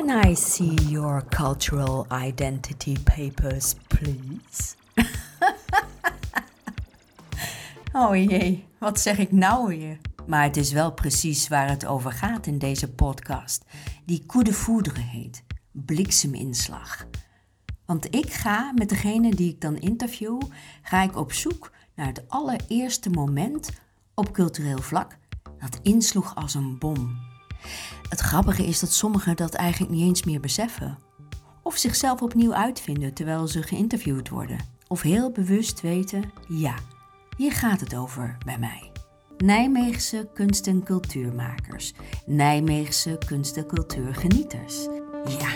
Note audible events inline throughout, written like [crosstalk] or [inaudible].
Can I see your cultural identity papers, please? [laughs] oh jee, wat zeg ik nou weer? Maar het is wel precies waar het over gaat in deze podcast, die coup de foudre heet, blikseminslag. Want ik ga met degene die ik dan interview, ga ik op zoek naar het allereerste moment op cultureel vlak dat insloeg als een bom. Het grappige is dat sommigen dat eigenlijk niet eens meer beseffen. Of zichzelf opnieuw uitvinden terwijl ze geïnterviewd worden. Of heel bewust weten, ja, hier gaat het over bij mij. Nijmeegse kunst- en cultuurmakers. Nijmeegse kunst- en cultuurgenieters. Ja,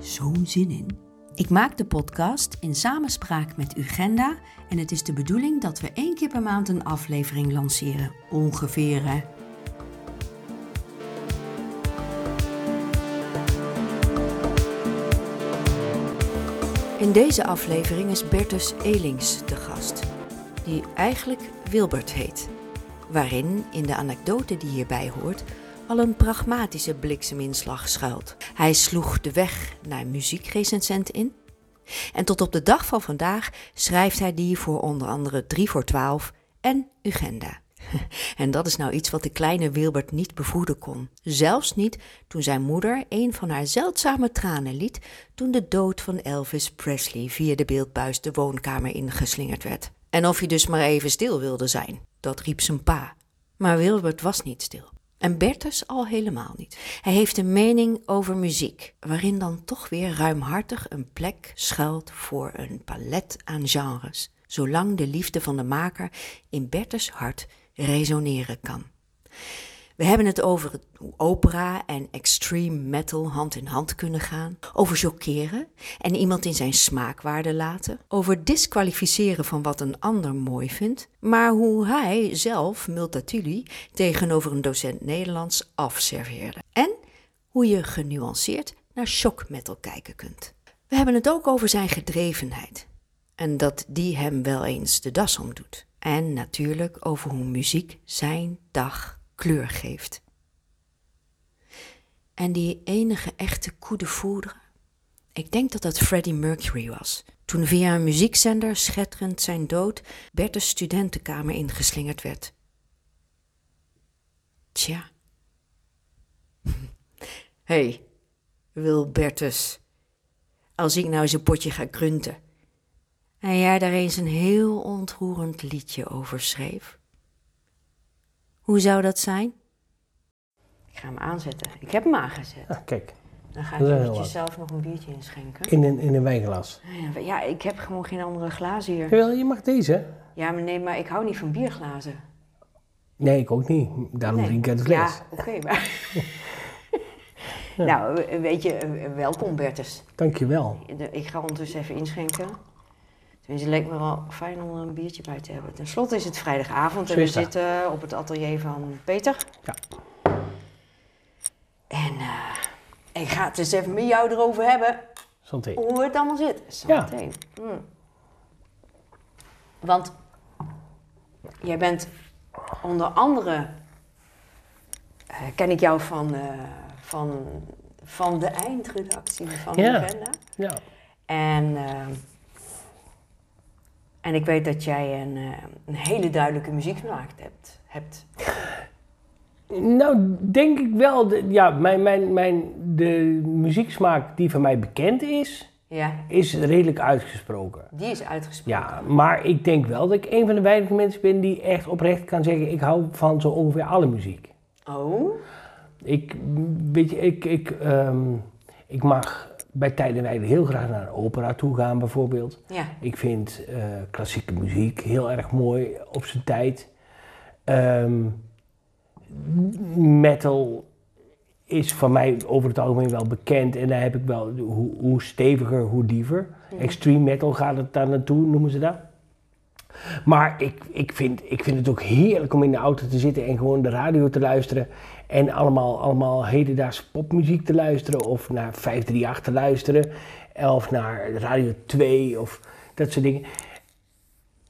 zo'n zin in. Ik maak de podcast in samenspraak met Ugenda en het is de bedoeling dat we één keer per maand een aflevering lanceren. Ongeveer, hè? In deze aflevering is Bertus Elings de gast, die eigenlijk Wilbert heet. Waarin, in de anekdote die hierbij hoort, al een pragmatische blikseminslag schuilt. Hij sloeg de weg naar muziekrecensent in. En tot op de dag van vandaag schrijft hij die voor onder andere 3 voor 12 en Ugenda. [laughs] En dat is nou iets wat de kleine Wilbert niet bevoeden kon. Zelfs niet toen zijn moeder een van haar zeldzame tranen liet toen de dood van Elvis Presley via de beeldbuis de woonkamer ingeslingerd werd. En of hij dus maar even stil wilde zijn, dat riep zijn pa. Maar Wilbert was niet stil. En Bertus al helemaal niet. Hij heeft een mening over muziek, waarin dan toch weer ruimhartig een plek schuilt voor een palet aan genres, zolang de liefde van de maker in Bertus hart resoneren kan. We hebben het over hoe opera en extreme metal hand in hand kunnen gaan, over chockeren en iemand in zijn smaakwaarde laten, over disqualificeren van wat een ander mooi vindt, maar hoe hij zelf Multatuli tegenover een docent Nederlands afserveerde. En hoe je genuanceerd naar shock metal kijken kunt. We hebben het ook over zijn gedrevenheid en dat die hem wel eens de das omdoet. En natuurlijk over hoe muziek zijn dag kleur geeft. En die enige echte coup de ik denk dat dat Freddie Mercury was. Toen via een muziekzender schetterend zijn dood Bertus studentenkamer ingeslingerd werd. Tja. [laughs] hey, wil Bertus, als ik nou een potje ga grunten en jij daar eens een heel ontroerend liedje over schreef? Hoe zou dat zijn? Ik ga hem aanzetten. Ik heb hem aangezet. Ja, kijk, Dan ga ik eventjes wat. zelf nog een biertje inschenken. in een, in een wijnglas. Ja, Ja, ik heb gewoon geen andere glazen hier. Jawel, je mag deze. Ja, maar nee, maar ik hou niet van bierglazen. Nee, ik ook niet. Daarom Nee. drink ik uit de fles. Ja, oké, maar... [laughs] Nou, weet je, welkom Bertus. Dankjewel. Ik ga ondertussen even inschenken. Tenminste, het leek me wel fijn om er een biertje bij te hebben. Ten slotte is het vrijdagavond en we zitten op het atelier van Peter. Ja. En eh, ik ga het eens even met jou erover hebben Santé. hoe het allemaal zit. Ja. Zometeen. Mm. Want jij bent onder andere, eh, ken ik jou van, eh, van, van de eindredactie van de Ja. agenda. Ja. En, en ik weet dat jij een, eh, een hele duidelijke muziek gemaakt hebt. hebt. Nou, denk ik wel. de- ja, mijn, mijn, mijn, de muzieksmaak die van mij bekend is, Ja, is redelijk uitgesproken. die is uitgesproken. Ja, maar ik denk wel dat ik een van de weinige mensen ben die echt oprecht kan zeggen: ik hou van zo ongeveer alle muziek. Oh, Ik, weet je, ik, ik, ehm, ik mag bij tijden en wijden heel graag naar een opera toe gaan, bijvoorbeeld. ja. Ik vind eh, klassieke muziek heel erg mooi op zijn tijd. Ehm, metal is van mij over het algemeen wel bekend en daar heb ik wel hoe, hoe steviger, hoe liever. Extreme metal gaat het daar naartoe, noemen ze dat. Maar ik, ik, vind, ik vind het ook heerlijk om in de auto te zitten en gewoon de radio te luisteren. En allemaal, allemaal hedendaagse popmuziek te luisteren. Of naar 538 te luisteren. Of naar Radio 2 of dat soort dingen.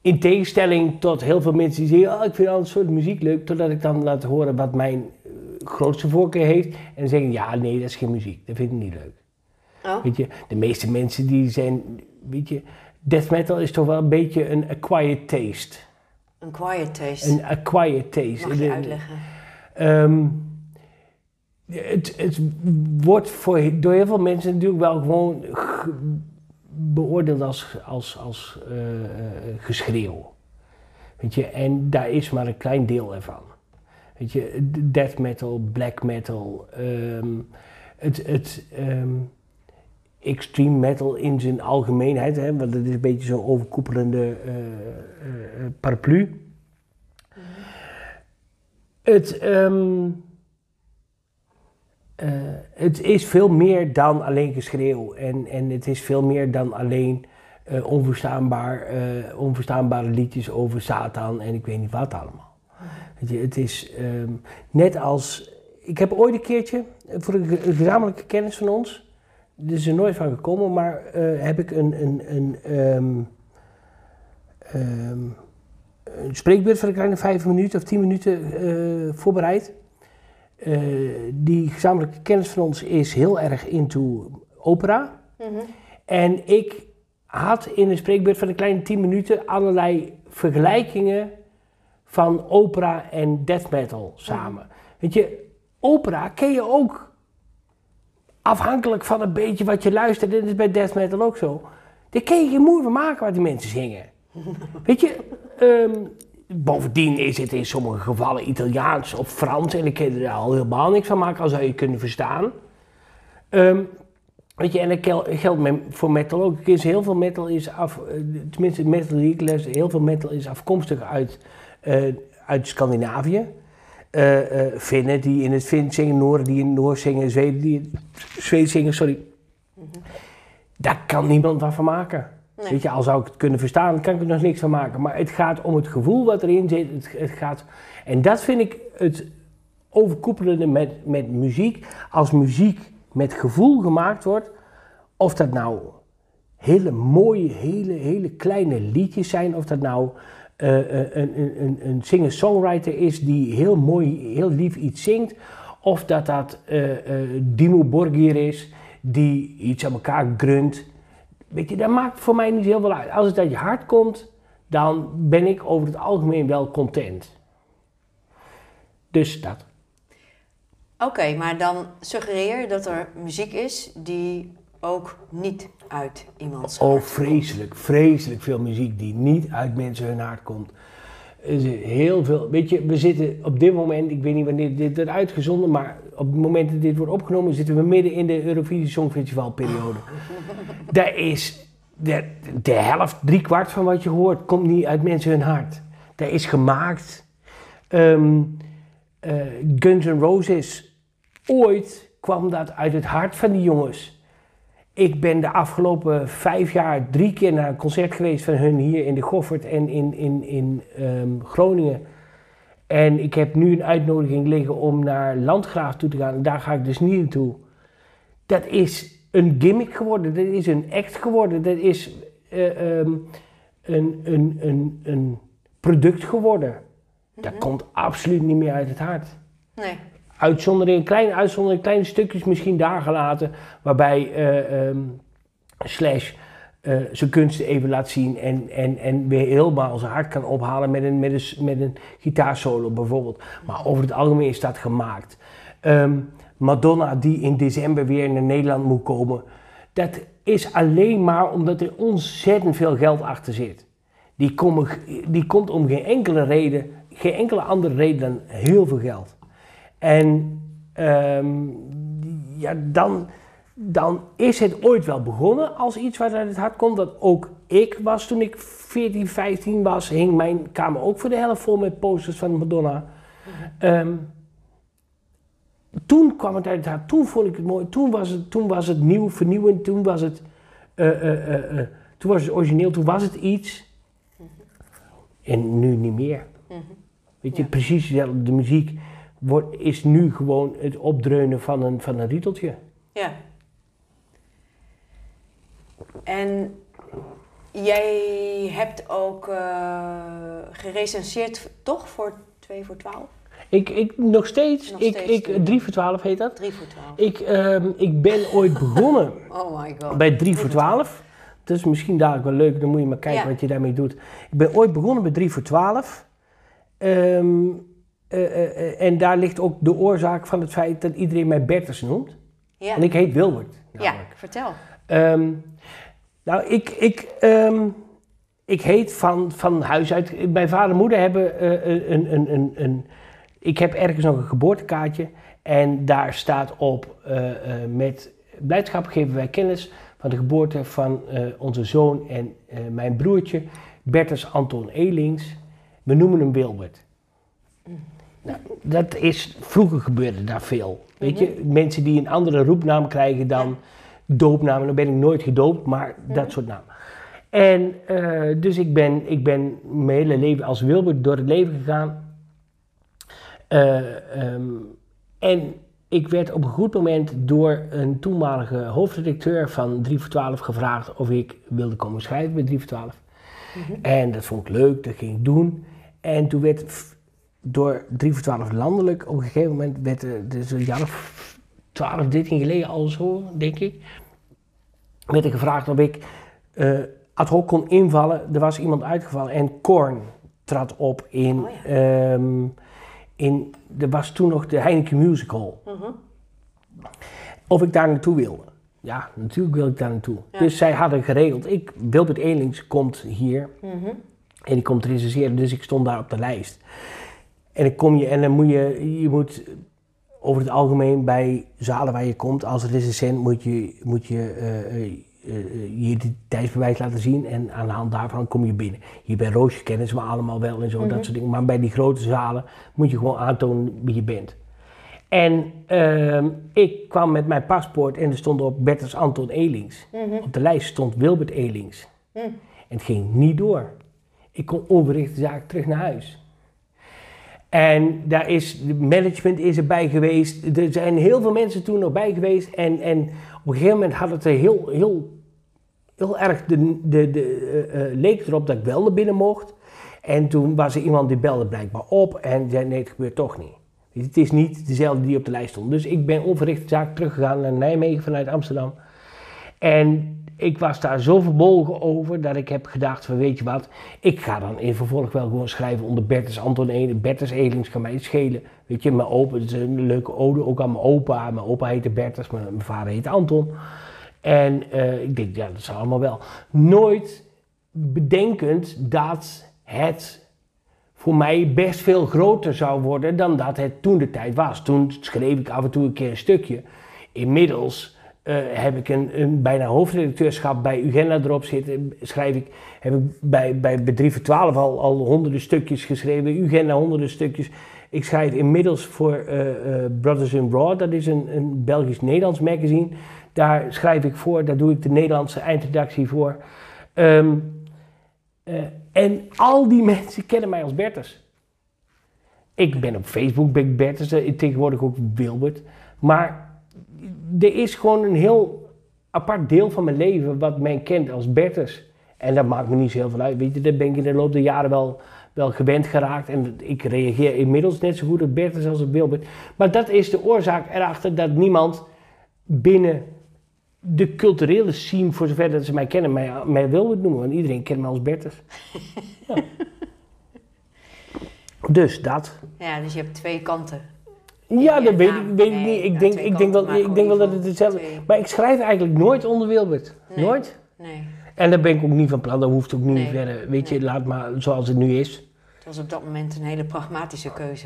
In tegenstelling tot heel veel mensen die zeggen, oh, ik vind al een soort muziek leuk. Totdat ik dan laat horen wat mijn eh, grootste voorkeur heeft. En dan zeggen, ja, nee, dat is geen muziek. Dat vind ik niet leuk. Oh, Weet je, de meeste mensen die zijn, weet je, death metal is toch wel een beetje een acquired taste. een quiet taste. Een acquired taste. Mag je De- uitleggen? Ehm, het, het wordt voor, door heel veel mensen natuurlijk wel gewoon ge- beoordeeld als, als, als eh, eh, geschreeuw. Weet je, en daar is maar een klein deel ervan. Weet je, death metal, black metal, ehm, het, het ehm, extreme metal in zijn algemeenheid, hè, want het is een beetje zo'n overkoepelende eh, paraplu. Het, ehm, eh, het is veel meer dan alleen geschreeuw. En, en het is veel meer dan alleen eh, onverstaanbaar, eh, onverstaanbare liedjes over Satan en ik weet niet wat allemaal. Het is ehm, net als. Ik heb ooit een keertje, voor een ge- een gezamenlijke kennis van ons, er is er nooit van gekomen, maar heb ik een, een, een, ehm, ehm, een spreekbeurt van een kleine vijf minuten of tien minuten voorbereid. Eh, die gezamenlijke kennis van ons is heel erg into opera. Mhm. En ik had in een spreekbeurt van een kleine 10 minuten allerlei vergelijkingen van opera en death metal samen. Weet je, opera ken je ook afhankelijk van een beetje wat je luistert. Dit is bij death metal ook zo. Daar ken je geen moeite van maken wat die mensen zingen. [laughs] Weet je, ehm, bovendien is het in sommige gevallen Italiaans of Frans en ik kan er al helemaal niks van maken, al zou je kunnen verstaan. Ehm, weet je, en dat geldt voor metal ook. Er is heel veel metal is af, eh, tenminste metal die ik luister, heel veel metal is afkomstig uit, eh, uit Scandinavië. Finnen die in het Fins zingen, Nooren die in het zingen, Zweden die in het Zweeds zingen, sorry. Daar kan niemand wat van maken. Weet je, al zou ik het kunnen verstaan, kan ik er nog niks van maken. Maar het gaat om het gevoel wat erin zit. Het, gaat, en dat vind ik het overkoepelende met, met muziek. Als muziek met gevoel gemaakt wordt, of dat nou hele mooie, hele, hele kleine liedjes zijn, of dat nou eh, eh, een, een, een, singer-songwriter is die heel mooi, heel lief iets zingt, of dat dat eh Dimo Borgir is die iets aan elkaar grunt. Weet je, dat maakt voor mij niet heel veel uit. Als het uit je hart komt, dan ben ik over het algemeen wel content. Dus dat. Oké, maar dan suggereer je dat er muziek is die ook niet uit iemands Oh, vreselijk, vreselijk veel muziek die niet uit mensen hun hart komt. Is heel veel, weet je, we zitten op dit moment, ik weet niet wanneer dit wordt uitgezonden, maar op het moment dat dit wordt opgenomen, zitten we midden in de Eurovisie Songfestival periode. [laughs] Daar is de, de helft, drie kwart van wat je hoort, komt niet uit mensen hun hart. Dat is gemaakt. Ehm, eh, Guns N' Roses, ooit kwam dat uit het hart van die jongens. Ik ben de afgelopen vijf jaar drie keer naar een concert geweest van hun hier in de Goffert en in, in, in ehm, Groningen. En ik heb nu een uitnodiging liggen om naar Landgraaf toe te gaan. En daar ga ik dus niet naartoe. Dat is een gimmick geworden. Dat is een act geworden. Dat is eh, ehm, een, een, een, een product geworden. Dat komt absoluut niet meer uit het hart Nee. Uitzondering, kleine uitzondering, kleine stukjes misschien daar gelaten, waarbij ehm, Slash eh, zijn kunsten even laat zien en, en, en weer helemaal zijn hart kan ophalen met een, met een, gitaarsolo bijvoorbeeld. Maar over het algemeen is dat gemaakt. Ehm, Madonna die in december weer naar Nederland moet komen, dat is alleen maar omdat er ontzettend veel geld achter zit. Die, die komt om geen enkele reden, geen enkele andere reden dan heel veel geld. En ehm, ja, dan, dan is het ooit wel begonnen als iets wat uit het hart komt. Dat ook ik was toen ik 14, 15 was, hing mijn kamer ook voor de helft vol met posters van Madonna. Ehm, toen kwam het uit het hart, toen vond ik het mooi, toen was het, toen was het nieuw, vernieuwend, toen was het, eh, eh, eh, toen was het origineel, toen was het iets. En nu niet meer. Weet je, Ja. precies. De muziek wordt, is nu gewoon het opdreunen van een, van een rieteltje. Ja. En jij hebt ook eh gerecenseerd, toch, voor 2 voor 12? Ik, ik, nog steeds, Nog ik, steeds ik, doe je 3 voor 12 heet dat. 3 voor 12. Ik, ehm, ik ben ooit begonnen [laughs] Oh my god. bij 3 voor 12. Dat is misschien dadelijk wel leuk, dan moet je maar kijken Ja. wat je daarmee doet. Ik ben ooit begonnen bij 3 voor 12. Ehm, eh, eh, eh, en daar ligt ook de oorzaak van het feit dat iedereen mij Bertus noemt. Ja. En ik heet Wilbert. ja, namelijk. vertel. Ehm, nou, ik, ik, ehm, ik heet van, van huis uit. Mijn vader en moeder hebben een, een, een, een. Ik heb ergens nog een geboortekaartje. En daar staat op: met blijdschap geven wij kennis van de geboorte van onze zoon en mijn broertje, Bertus Anton Elings. We noemen hem Wilbert. Nou, dat is, vroeger gebeurde daar veel. Weet je, mensen die een andere roepnaam krijgen dan doopnamen. Dan ben ik nooit gedoopt, maar dat soort namen. En eh, dus ik ben, ik ben mijn hele leven als Wilbert door het leven gegaan. Eh, ehm, en ik werd op een goed moment door een toenmalige hoofdredacteur van 3 voor 12 gevraagd of ik wilde komen schrijven bij 3 voor 12. En dat vond ik leuk, dat ging ik doen. En toen werd door 3 voor 12 landelijk op een gegeven moment, werd er, dus een jaar of 12, 13 geleden al zo, denk ik, werd ik gevraagd of ik eh, ad hoc kon invallen. Er was iemand uitgevallen en Korn trad op in, Oh ehm, in, er was toen nog de Heineken Musical. Of ik daar naartoe wilde. Ja, natuurlijk wil ik daar naartoe. Ja. Dus zij hadden geregeld, ik, Wilbert Elings komt hier Mhm. en die komt recenseren, dus ik stond daar op de lijst. En dan kom je en dan moet je, je moet over het algemeen bij zalen waar je komt als recensent moet je, moet je eh, eh, eh, je identiteitsbewijs laten zien en aan de hand daarvan kom je binnen. Hier bij Roosje kennen ze me allemaal wel en zo, dat soort dingen. Maar bij die grote zalen moet je gewoon aantonen wie je bent. En ehm, ik kwam met mijn paspoort en er stond op Bertus Anton Elings. Op de lijst stond Wilbert Elings. En het ging niet door. Ik kon onverrichte zaak terug naar huis. En daar is, management is erbij geweest. Er zijn heel veel mensen toen nog bij geweest. En, en op een gegeven moment had het er heel, heel, heel erg, de, de, de, eh, eh, leek erop dat ik wel naar binnen mocht. En toen was er iemand die belde blijkbaar op en zei nee, het gebeurt toch niet. Het is niet dezelfde die op de lijst stond. Dus ik ben onverrichte zaak teruggegaan naar Nijmegen vanuit Amsterdam. En ik was daar zo verbolgen over dat ik heb gedacht van weet je wat, ik ga dan in vervolg wel gewoon schrijven onder Bertus Anton. Bertus Elings kan mij schelen. Weet je, mijn opa, het is een leuke ode ook aan mijn opa. Mijn opa heette Bertus, mijn, mijn vader heette Anton. En eh, ik denk, ja, dat is allemaal wel. Nooit bedenkend dat het voor mij best veel groter zou worden dan dat het toen de tijd was. Toen schreef ik af en toe een keer een stukje. Inmiddels eh, heb ik een, een bijna hoofdredacteurschap bij Ugenda erop zitten. Schrijf ik, heb ik bij, bij, bij 3 voor 12 al, al honderden stukjes geschreven. Ugenda honderden stukjes. Ik schrijf inmiddels voor eh, eh, Brothers in Raw, dat is een, een Belgisch-Nederlands magazine. Daar schrijf ik voor, daar doe ik de Nederlandse eindredactie voor. Ehm, eh, en al die [laughs] mensen kennen mij als Bertus. Ik ben op Facebook ben ik Bertus, tegenwoordig ook Wilbert. Maar er is gewoon een heel apart deel van mijn leven wat mij kent als Bertus. En dat maakt me niet zo heel veel uit. Weet je, daar ben ik in de loop der jaren wel, wel gewend geraakt. En ik reageer inmiddels net zo goed op Bertus als op Wilbert. Maar dat is de oorzaak erachter dat niemand binnen de culturele scene, voor zover dat ze mij kennen, mij, mij Wilbert noemen. Want iedereen kent mij als Bertus. [laughs] Ja. Dus dat. Ja, dus je hebt twee kanten. Ja, dat weet, ik, weet ik Nee, niet. Ik denk, ik denk wel, ik denk wel dat het hetzelfde twee. Maar ik schrijf eigenlijk nooit onder Wilbert. Nooit. Nee, En daar ben ik ook niet van plan. Dat hoeft ook niet verder. Weet je, laat maar zoals het nu is. het was op dat moment een hele pragmatische keuze.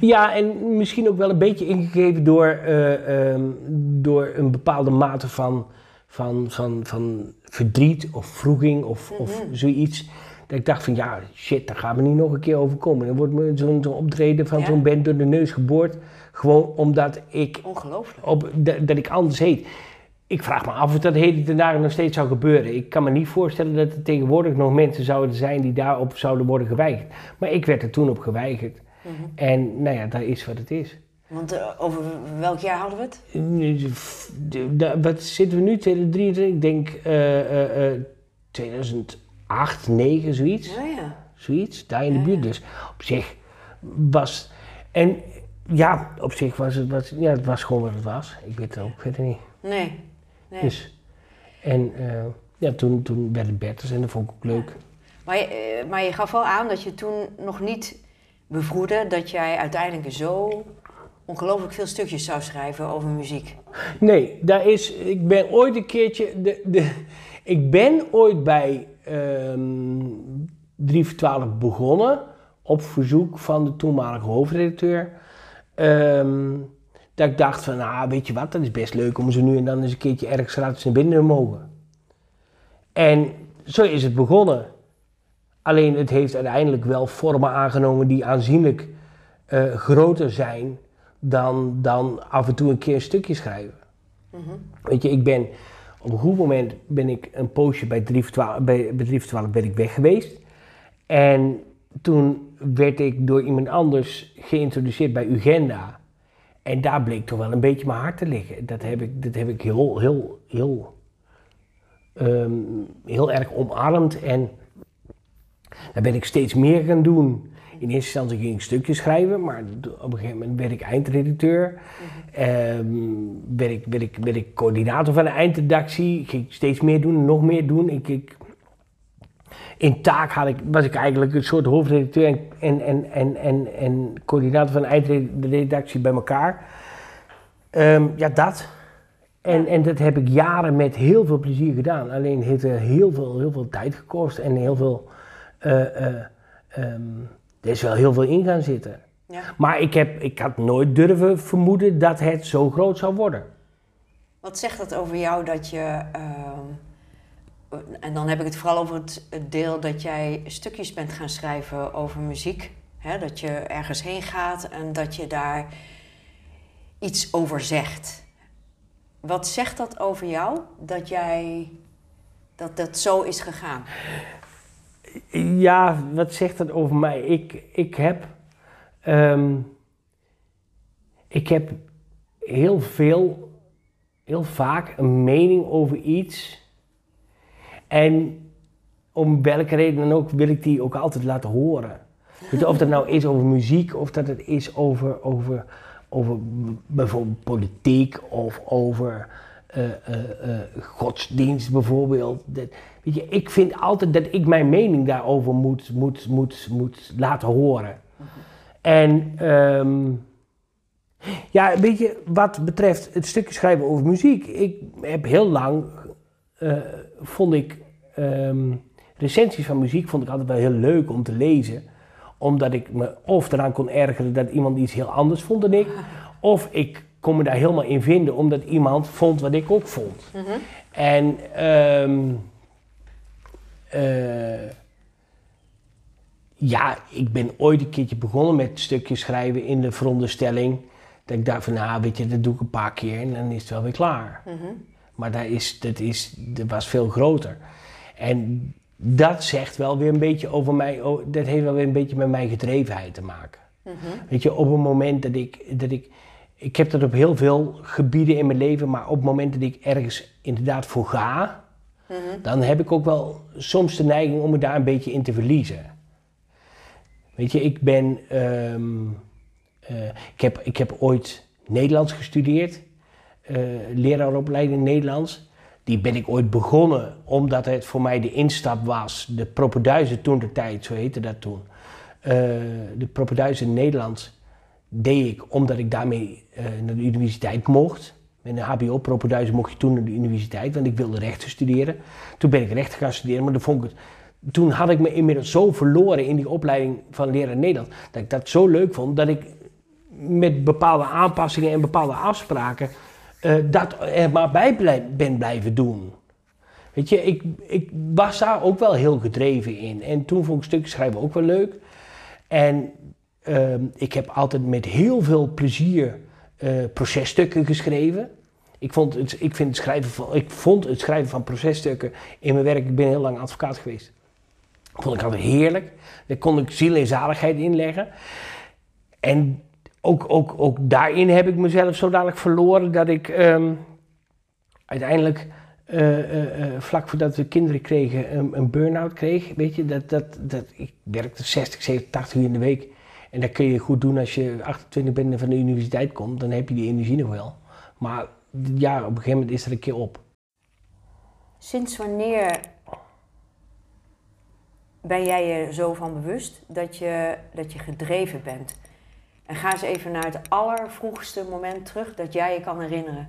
Ja, en misschien ook wel een beetje ingegeven door, eh, ehm, door een bepaalde mate van, van, van, van verdriet of vroeging of, of zoiets. Dat ik dacht van ja, shit, daar gaat me niet nog een keer over komen Dan wordt me zo'n optreden van zo'n band door de neus geboord. Gewoon omdat ik. Ongelooflijk. Op, dat, ik anders heet. Ik vraag me af of dat heet ten dagen nog steeds zou gebeuren. Ik kan me niet voorstellen dat er tegenwoordig nog mensen zouden zijn die daarop zouden worden geweigerd. Maar ik werd er toen op geweigerd. Mhm. En nou ja, dat is wat het is. Want eh, over welk jaar hadden we het? Hm, wat zitten we nu? 2023? Ik denk eh, eh, uh, 2000. 8, 9, zoiets. Ja, ja. Zoiets, daar in de buurt. Dus op zich was. En ja, op zich was het, was, ja, het was gewoon wat het was. Ik weet het ook verder niet. Nee. nee. Dus. En eh, ja, toen, toen werd het en dat vond ik ook leuk. Maar, je, eh, maar je gaf wel aan dat je toen nog niet bevroedde dat jij uiteindelijk zo ongelooflijk veel stukjes zou schrijven over muziek. Nee, daar is, ik ben ooit een keertje. De, de, ik ben ooit bij 3 voor 12 begonnen op verzoek van de toenmalige hoofdredacteur. Ehm, dat ik dacht van, nou weet je wat, dat is best leuk om ze nu en dan eens een keertje ergens gratis naar binnen te mogen. En zo is het begonnen. Alleen het heeft uiteindelijk wel vormen aangenomen die aanzienlijk eh, groter zijn dan, dan af en toe een keer een stukje schrijven. Weet je, ik ben op een goed moment ben ik een poosje bij 3 voor 12, bij, bij 3 voor 12 ben ik weg geweest. En toen werd ik door iemand anders geïntroduceerd bij Ugenda. En daar bleek toch wel een beetje mijn hart te liggen. Dat heb ik, dat heb ik heel, heel, heel, ehm, heel erg omarmd. En daar ben ik steeds meer gaan doen. In eerste instantie ging ik stukjes schrijven, maar op een gegeven moment werd ik eindredacteur. Ehm, werd, ik, werd, ik, werd ik coördinator van de eindredactie. Ging ik steeds meer doen, nog meer doen. Ik, ik, in taak had ik, was ik eigenlijk een soort hoofdredacteur en, en, en, en, en, en coördinator van de eindredactie bij elkaar. Ehm, ja, dat. En, en dat heb ik jaren met heel veel plezier gedaan. Alleen heeft er heel veel, heel veel tijd gekost en heel veel. eh, eh, ehm, er is wel heel veel in gaan zitten. Ja. Maar ik, heb, ik had nooit durven vermoeden dat het zo groot zou worden. Wat zegt dat over jou dat je. ehm, en dan heb ik het vooral over het, het deel dat jij stukjes bent gaan schrijven over muziek. Hè, dat je ergens heen gaat en dat je daar iets over zegt. Wat zegt dat over jou dat jij. dat dat zo is gegaan? Ja, wat zegt dat over mij? Ik, ik heb. ehm, ik heb heel veel, heel vaak een mening over iets. En om welke reden dan ook wil ik die ook altijd laten horen. Of dat nou is over muziek, of dat het is over, over, over bijvoorbeeld politiek, of over eh, eh, eh, godsdienst bijvoorbeeld. Weet je, ik vind altijd dat ik mijn mening daarover moet, moet, moet, moet laten horen. En ehm, ja, weet je, wat betreft het stukje schrijven over muziek. Ik heb heel lang, eh, vond ik, ehm, recensies van muziek vond ik altijd wel heel leuk om te lezen. Omdat ik me of eraan kon ergeren dat iemand iets heel anders vond dan ik. [laughs] Of ik kon me daar helemaal in vinden omdat iemand vond wat ik ook vond. En ehm, eh, ja, ik ben ooit een keertje begonnen met stukjes schrijven in de veronderstelling dat ik dacht van, nou weet je, dat doe ik een paar keer en dan is het wel weer klaar. Maar dat, is, dat, is, dat was veel groter. En dat zegt wel weer een beetje over mij, dat heeft wel weer een beetje met mijn gedrevenheid te maken. Weet je, op het moment dat ik, dat ik, ik heb dat op heel veel gebieden in mijn leven, maar op het moment dat ik ergens inderdaad voor ga, dan heb ik ook wel soms de neiging om me daar een beetje in te verliezen. Weet je, ik ben, ehm, eh, ik, heb, ik heb ooit Nederlands gestudeerd, eh leraaropleiding Nederlands. Die ben ik ooit begonnen omdat het voor mij de instap was. De propeduizen toen de tijd, zo heette dat toen. Eh, de propeduizen Nederlands deed ik omdat ik daarmee naar de universiteit mocht. Met een HBO-propeduizen mocht je toen naar de universiteit, want ik wilde rechten studeren. Toen ben ik rechten gaan studeren, maar toen had ik me inmiddels zo verloren in die opleiding van leraar Nederlands, dat ik dat zo leuk vond, dat ik met bepaalde aanpassingen en bepaalde afspraken eh, dat er maar bij ben blijven doen. Weet je, ik, ik was daar ook wel heel gedreven in. En toen vond ik stukjes schrijven ook wel leuk. En ehm, ik heb altijd met heel veel plezier eh, processtukken geschreven. Ik vond, het, ik, vind het schrijven van, ik vond het schrijven van processtukken in mijn werk, ik ben heel lang advocaat geweest. Vond ik altijd heerlijk. Daar kon ik ziel en zaligheid in leggen. En ook, ook, ook daarin heb ik mezelf zo dadelijk verloren dat ik ehm, uiteindelijk, eh, eh, eh, vlak voordat we kinderen kregen, een, burn-out kreeg. Weet je, dat, dat, dat, ik werkte 60, 70, 80 uur in de week. En dat kun je goed doen als je 28 bent en van de universiteit komt, dan heb je die energie nog wel. Maar ja, op een gegeven moment is er een keer op. Sinds wanneer ben jij je zo van bewust dat je, dat je gedreven bent? En ga eens even naar het allervroegste moment terug dat jij je kan herinneren.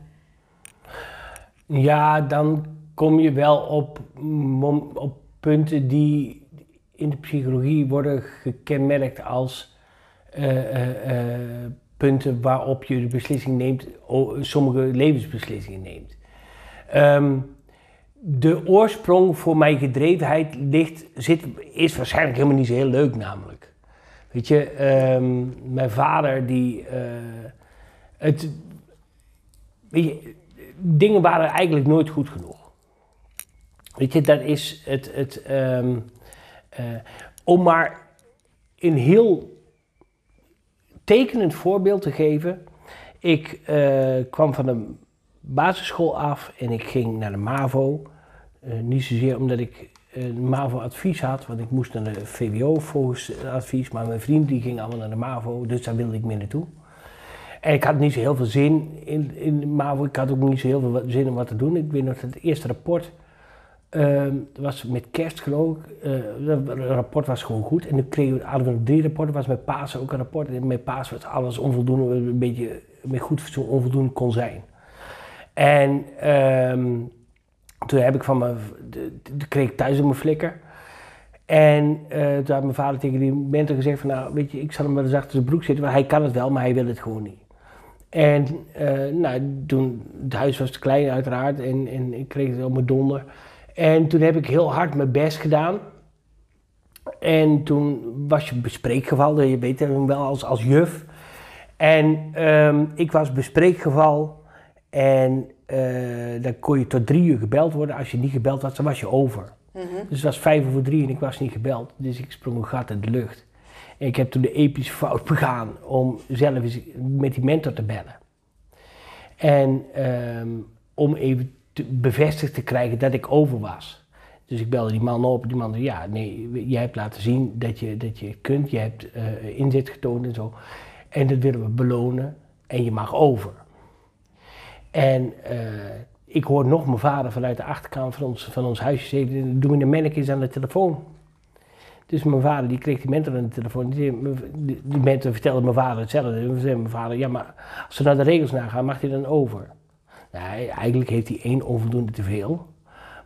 Ja, dan kom je wel op, op punten die in de psychologie worden gekenmerkt als uh, uh, punten waarop je de beslissing neemt, sommige levensbeslissingen neemt. Um, de oorsprong voor mijn gedrevenheid ligt, zit, is waarschijnlijk helemaal niet zo heel leuk namelijk. Weet je, um, mijn vader die, uh, het, weet je, dingen waren eigenlijk nooit goed genoeg. Weet je, dat is het, het um, uh, om maar een heel tekenend voorbeeld te geven. Ik uh, kwam van een basisschool af en ik ging naar de MAVO. Uh, niet zozeer omdat ik een MAVO-advies had, want ik moest naar de VWO volgens advies, maar mijn vriend die ging allemaal naar de MAVO, dus daar wilde ik meer naartoe. En ik had niet zo heel veel zin in, in de MAVO, ik had ook niet zo heel veel zin om wat te doen. Ik weet nog dat het eerste rapport uh, was met kerst geloof ik. Het rapport was gewoon goed. En dan kregen we, hadden we drie rapporten. was met Pasen ook een rapport. En met Pasen was alles onvoldoende, een beetje met goed fatsoen onvoldoende kon zijn. En um, toen heb ik van mijn, toen kreeg ik thuis op mijn flikker. En uh, toen had mijn vader tegen die mentor gezegd van, nou weet je, ik zal hem wel eens achter zijn broek zitten, want hij kan het wel, maar hij wil het gewoon niet. En uh, nou, toen, het huis was te klein uiteraard en, en ik kreeg het mijn donder. En toen heb ik heel hard mijn best gedaan. En toen was je bespreekgeval, je weet het wel als, als juf. En um, ik was bespreekgeval en uh, dan kon je tot drie uur gebeld worden. Als je niet gebeld was, dan was je over. Mm -hmm. Dus het was vijf over drie en ik was niet gebeld. Dus ik sprong een gat in de lucht. En ik heb toen de epische fout [laughs] begaan om zelf eens met die mentor te bellen. En um, om even bevestigd te krijgen dat ik over was. Dus ik belde die man op. Die man zei, ja, nee, jij hebt laten zien dat je, dat je kunt. Je hebt uh, inzet getoond en zo. En dat willen we belonen. En je mag over. En uh, ik hoor nog mijn vader vanuit de achterkant van ons, van ons huisje zeggen, doe me een mannetjes aan de telefoon. Dus mijn vader die kreeg die mentor aan de telefoon. Die, die, die mentor vertelde mijn vader hetzelfde. En zei mijn vader, ja maar als we naar de regels nagaan, mag hij dan over? Eigenlijk heeft hij één onvoldoende te veel.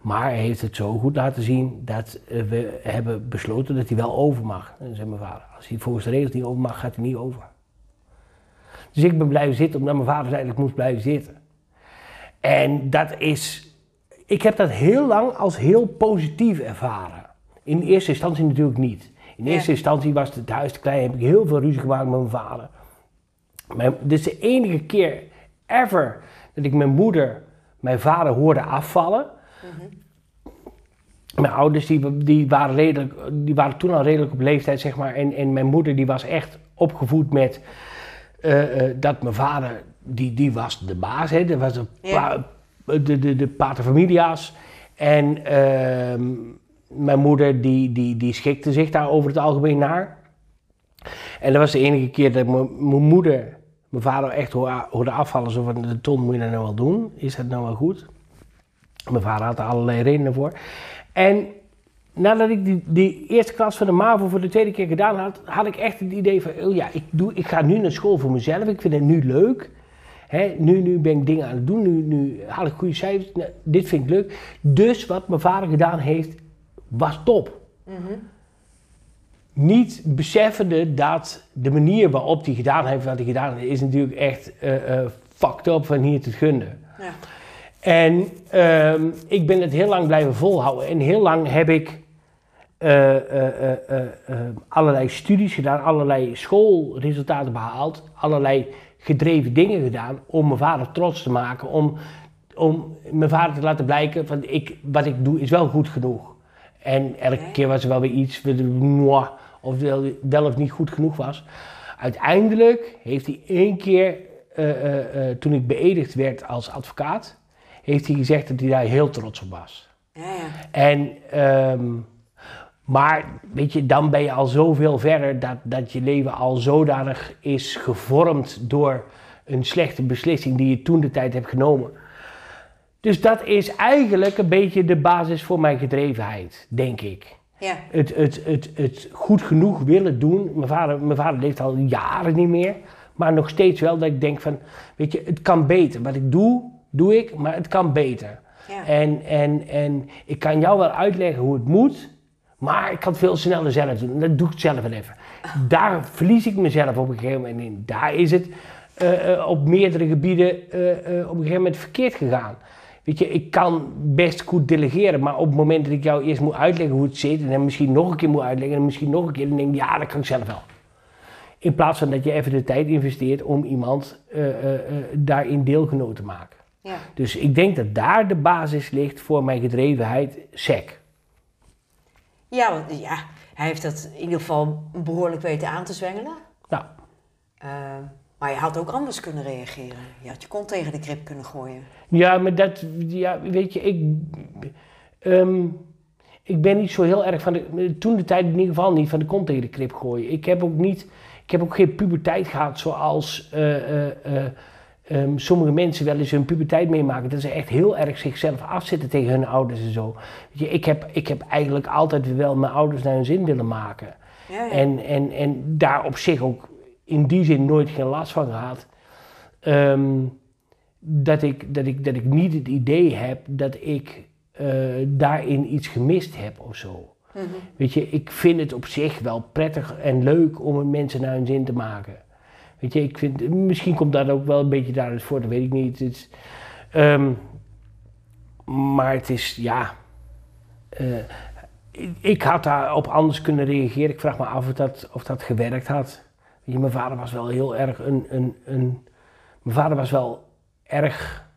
Maar hij heeft het zo goed laten zien dat we hebben besloten dat hij wel over mag. En zei mijn vader, als hij volgens de regels niet over mag, gaat hij niet over. Dus ik ben blijven zitten omdat mijn vader ik moest blijven zitten. En dat is, ik heb dat heel lang als heel positief ervaren. In eerste instantie natuurlijk niet. In eerste ja. instantie was het huis te klein, heb ik heel veel ruzie gemaakt met mijn vader. Maar dit is de enige keer ever dat ik mijn moeder, mijn vader hoorde afvallen. Mm-hmm. Mijn ouders die, die, waren redelijk, die waren toen al redelijk op leeftijd, zeg maar. En, en mijn moeder die was echt opgevoed met uh, uh, dat mijn vader, die, die was de baas. Hè. Dat was de, ja. de, de, de paterfamilia's. En uh, mijn moeder die, die, die schikte zich daar over het algemeen naar. En dat was de enige keer dat mijn moeder mijn vader echt hoorde afvallen. Zo van, de ton moet je dat nou wel doen? Is dat nou wel goed? Mijn vader had er allerlei redenen voor. En nadat ik die, die, eerste klas van de MAVO voor de tweede keer gedaan had, had ik echt het idee van, oh ja, ik, doe, ik ga nu naar school voor mezelf. Ik vind het nu leuk. Nu, nu ben ik dingen aan het doen, nu, nu haal ik goede cijfers. Nou, dit vind ik leuk. Dus wat mijn vader gedaan heeft, was top. -hmm. Niet beseffende dat de manier waarop hij gedaan heeft wat hij gedaan heeft, is natuurlijk echt uh, fucked up van hier te gunnen. Ja. En uh, ik ben het heel lang blijven volhouden. En heel lang heb ik uh, allerlei studies gedaan, allerlei schoolresultaten behaald, allerlei gedreven dingen gedaan om mijn vader trots te maken, om, om mijn vader te laten blijken van ik, wat ik doe is wel goed genoeg. En elke keer was er wel weer iets, of wel, of niet goed genoeg was. Uiteindelijk heeft hij één keer, uh, uh, uh, toen ik beëdigd werd als advocaat, heeft hij gezegd dat hij daar heel trots op was. Ja, ja. En um, Maar weet je, dan ben je al zoveel verder dat, dat je leven al zodanig is gevormd door een slechte beslissing die je toen de tijd hebt genomen. Dus dat is eigenlijk een beetje de basis voor mijn gedrevenheid, denk ik. Ja. Het, het, het, het goed genoeg willen doen. Mijn vader, mijn vader leeft al jaren niet meer. Maar nog steeds wel dat ik denk van, weet je, het kan beter. Wat ik doe, doe ik, maar het kan beter. Ja. En, en, en ik kan jou wel uitleggen hoe het moet, maar ik kan het veel sneller zelf doen. Dat doe ik zelf wel even. Daar verlies ik mezelf op een gegeven moment in. Daar is het eh, eh, op meerdere gebieden eh, op een gegeven moment verkeerd gegaan. Weet je, ik kan best goed delegeren, maar op het moment dat ik jou eerst moet uitleggen hoe het zit, en dan misschien nog een keer moet uitleggen, en misschien nog een keer, dan denk ik, ja, dat kan ik zelf wel. In plaats van dat je even de tijd investeert om iemand eh, eh, eh, daarin deelgenoot te maken. Ja. Dus ik denk dat daar de basis ligt voor mijn gedrevenheid, SEC. Ja, want ja, hij heeft dat in ieder geval behoorlijk weten aan te zwengelen. Nou, maar je had ook anders kunnen reageren. Je had je kont tegen de krip kunnen gooien. ja, maar dat, ja, weet je, ik, ehm, ik ben niet zo heel erg van de, toen de tijd in ieder geval niet van de kont tegen de krip gooien. Ik heb ook niet, ik heb ook geen puberteit gehad zoals eh, eh, eh, ehm, sommige mensen wel eens hun puberteit meemaken. Dat ze echt heel erg zichzelf afzetten tegen hun ouders en zo. Weet je, ik, heb, ik heb eigenlijk altijd wel mijn ouders naar hun zin willen maken. Ja, ja. En, en, en daar op zich ook in die zin nooit geen last van gehad. Ehm, dat, ik, dat, ik, dat ik niet het idee heb dat ik eh, daarin iets gemist heb of zo. Mhm. Weet je, ik vind het op zich wel prettig en leuk om mensen naar hun zin te maken. Weet je, ik vind, misschien komt dat ook wel een beetje daaruit voort, dat weet ik niet. Het ehm, maar het is, ja. eh, ik- ik had daarop anders kunnen reageren. Ik vraag me af of dat, of dat gewerkt had. Je, mijn vader was wel heel erg een, een, een. Mijn vader was wel erg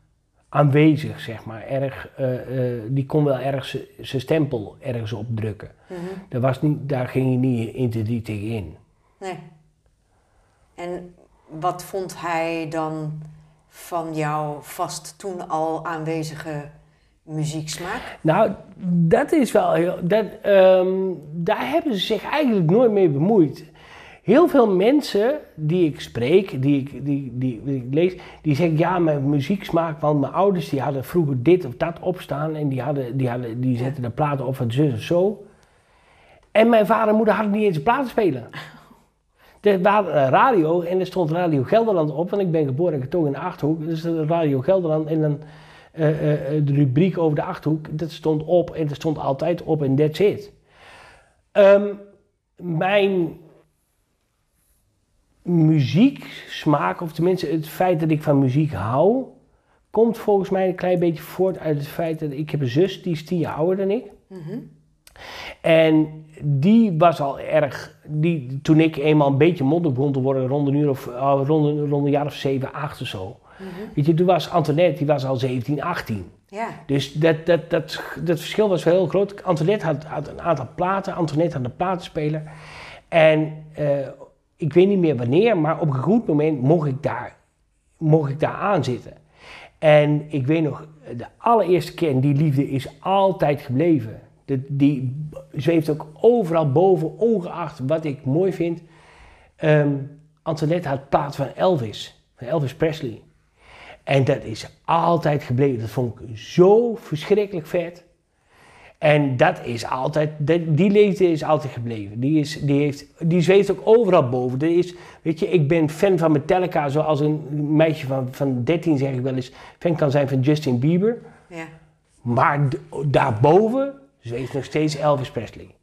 aanwezig, zeg maar. Erg, eh, eh, die kon wel erg zijn stempel ergens op drukken. Mhm. Daar, was niet, daar ging hij niet intensief tegen in. Nee. En wat vond hij dan van jouw vast toen al aanwezige muzieksmaak? Nou, dat is wel heel. Dat, ehm, daar hebben ze zich eigenlijk nooit mee bemoeid. Heel veel mensen die ik spreek, die ik, die, die, die ik lees, die zeggen ja, mijn muzieksmaak, want mijn ouders die hadden vroeger dit of dat opstaan en die, hadden, die, hadden, die zetten de platen op van zus of zo. En mijn vader en moeder hadden niet eens een platenspelen. Er was een radio en er stond Radio Gelderland op, want ik ben geboren en getogen in de Achterhoek. Dus Radio Gelderland en dan eh, eh, eh, de rubriek over de Achterhoek, dat stond op en dat stond altijd op en that's it. Ehm, mijn muzieksmaak, of tenminste het feit dat ik van muziek hou, komt volgens mij een klein beetje voort uit het feit dat ik heb een zus, die is tien jaar ouder dan ik. Mhm. En die was al erg, die, toen ik eenmaal een beetje mondig begon te worden, rond een uur of oh, rond, een, rond een jaar of zeven, acht of zo. Mhm. Weet je, toen was Antoinette, die was al 17, 18. Ja. Dus dat, dat, dat, dat verschil was wel heel groot. Antoinette had, had een aantal platen, Antoinette had een platenspeler. En eh, ik weet niet meer wanneer, maar op een goed moment mocht ik daar, mocht ik daar aan zitten. En ik weet nog, de allereerste keer, en die liefde is altijd gebleven. De, die zweeft ook overal boven, ongeacht wat ik mooi vind. Ehm, Antoinette had plaat van Elvis, van Elvis Presley. En dat is altijd gebleven. Dat vond ik zo verschrikkelijk vet. En dat is altijd, die, liefde is altijd gebleven. Die, is, die, heeft, die zweeft ook overal boven. Er is, weet je, ik ben fan van Metallica, zoals een meisje van, van 13 zeg ik wel eens, fan kan zijn van Justin Bieber. Ja. Maar daarboven zweeft nog steeds Elvis Presley.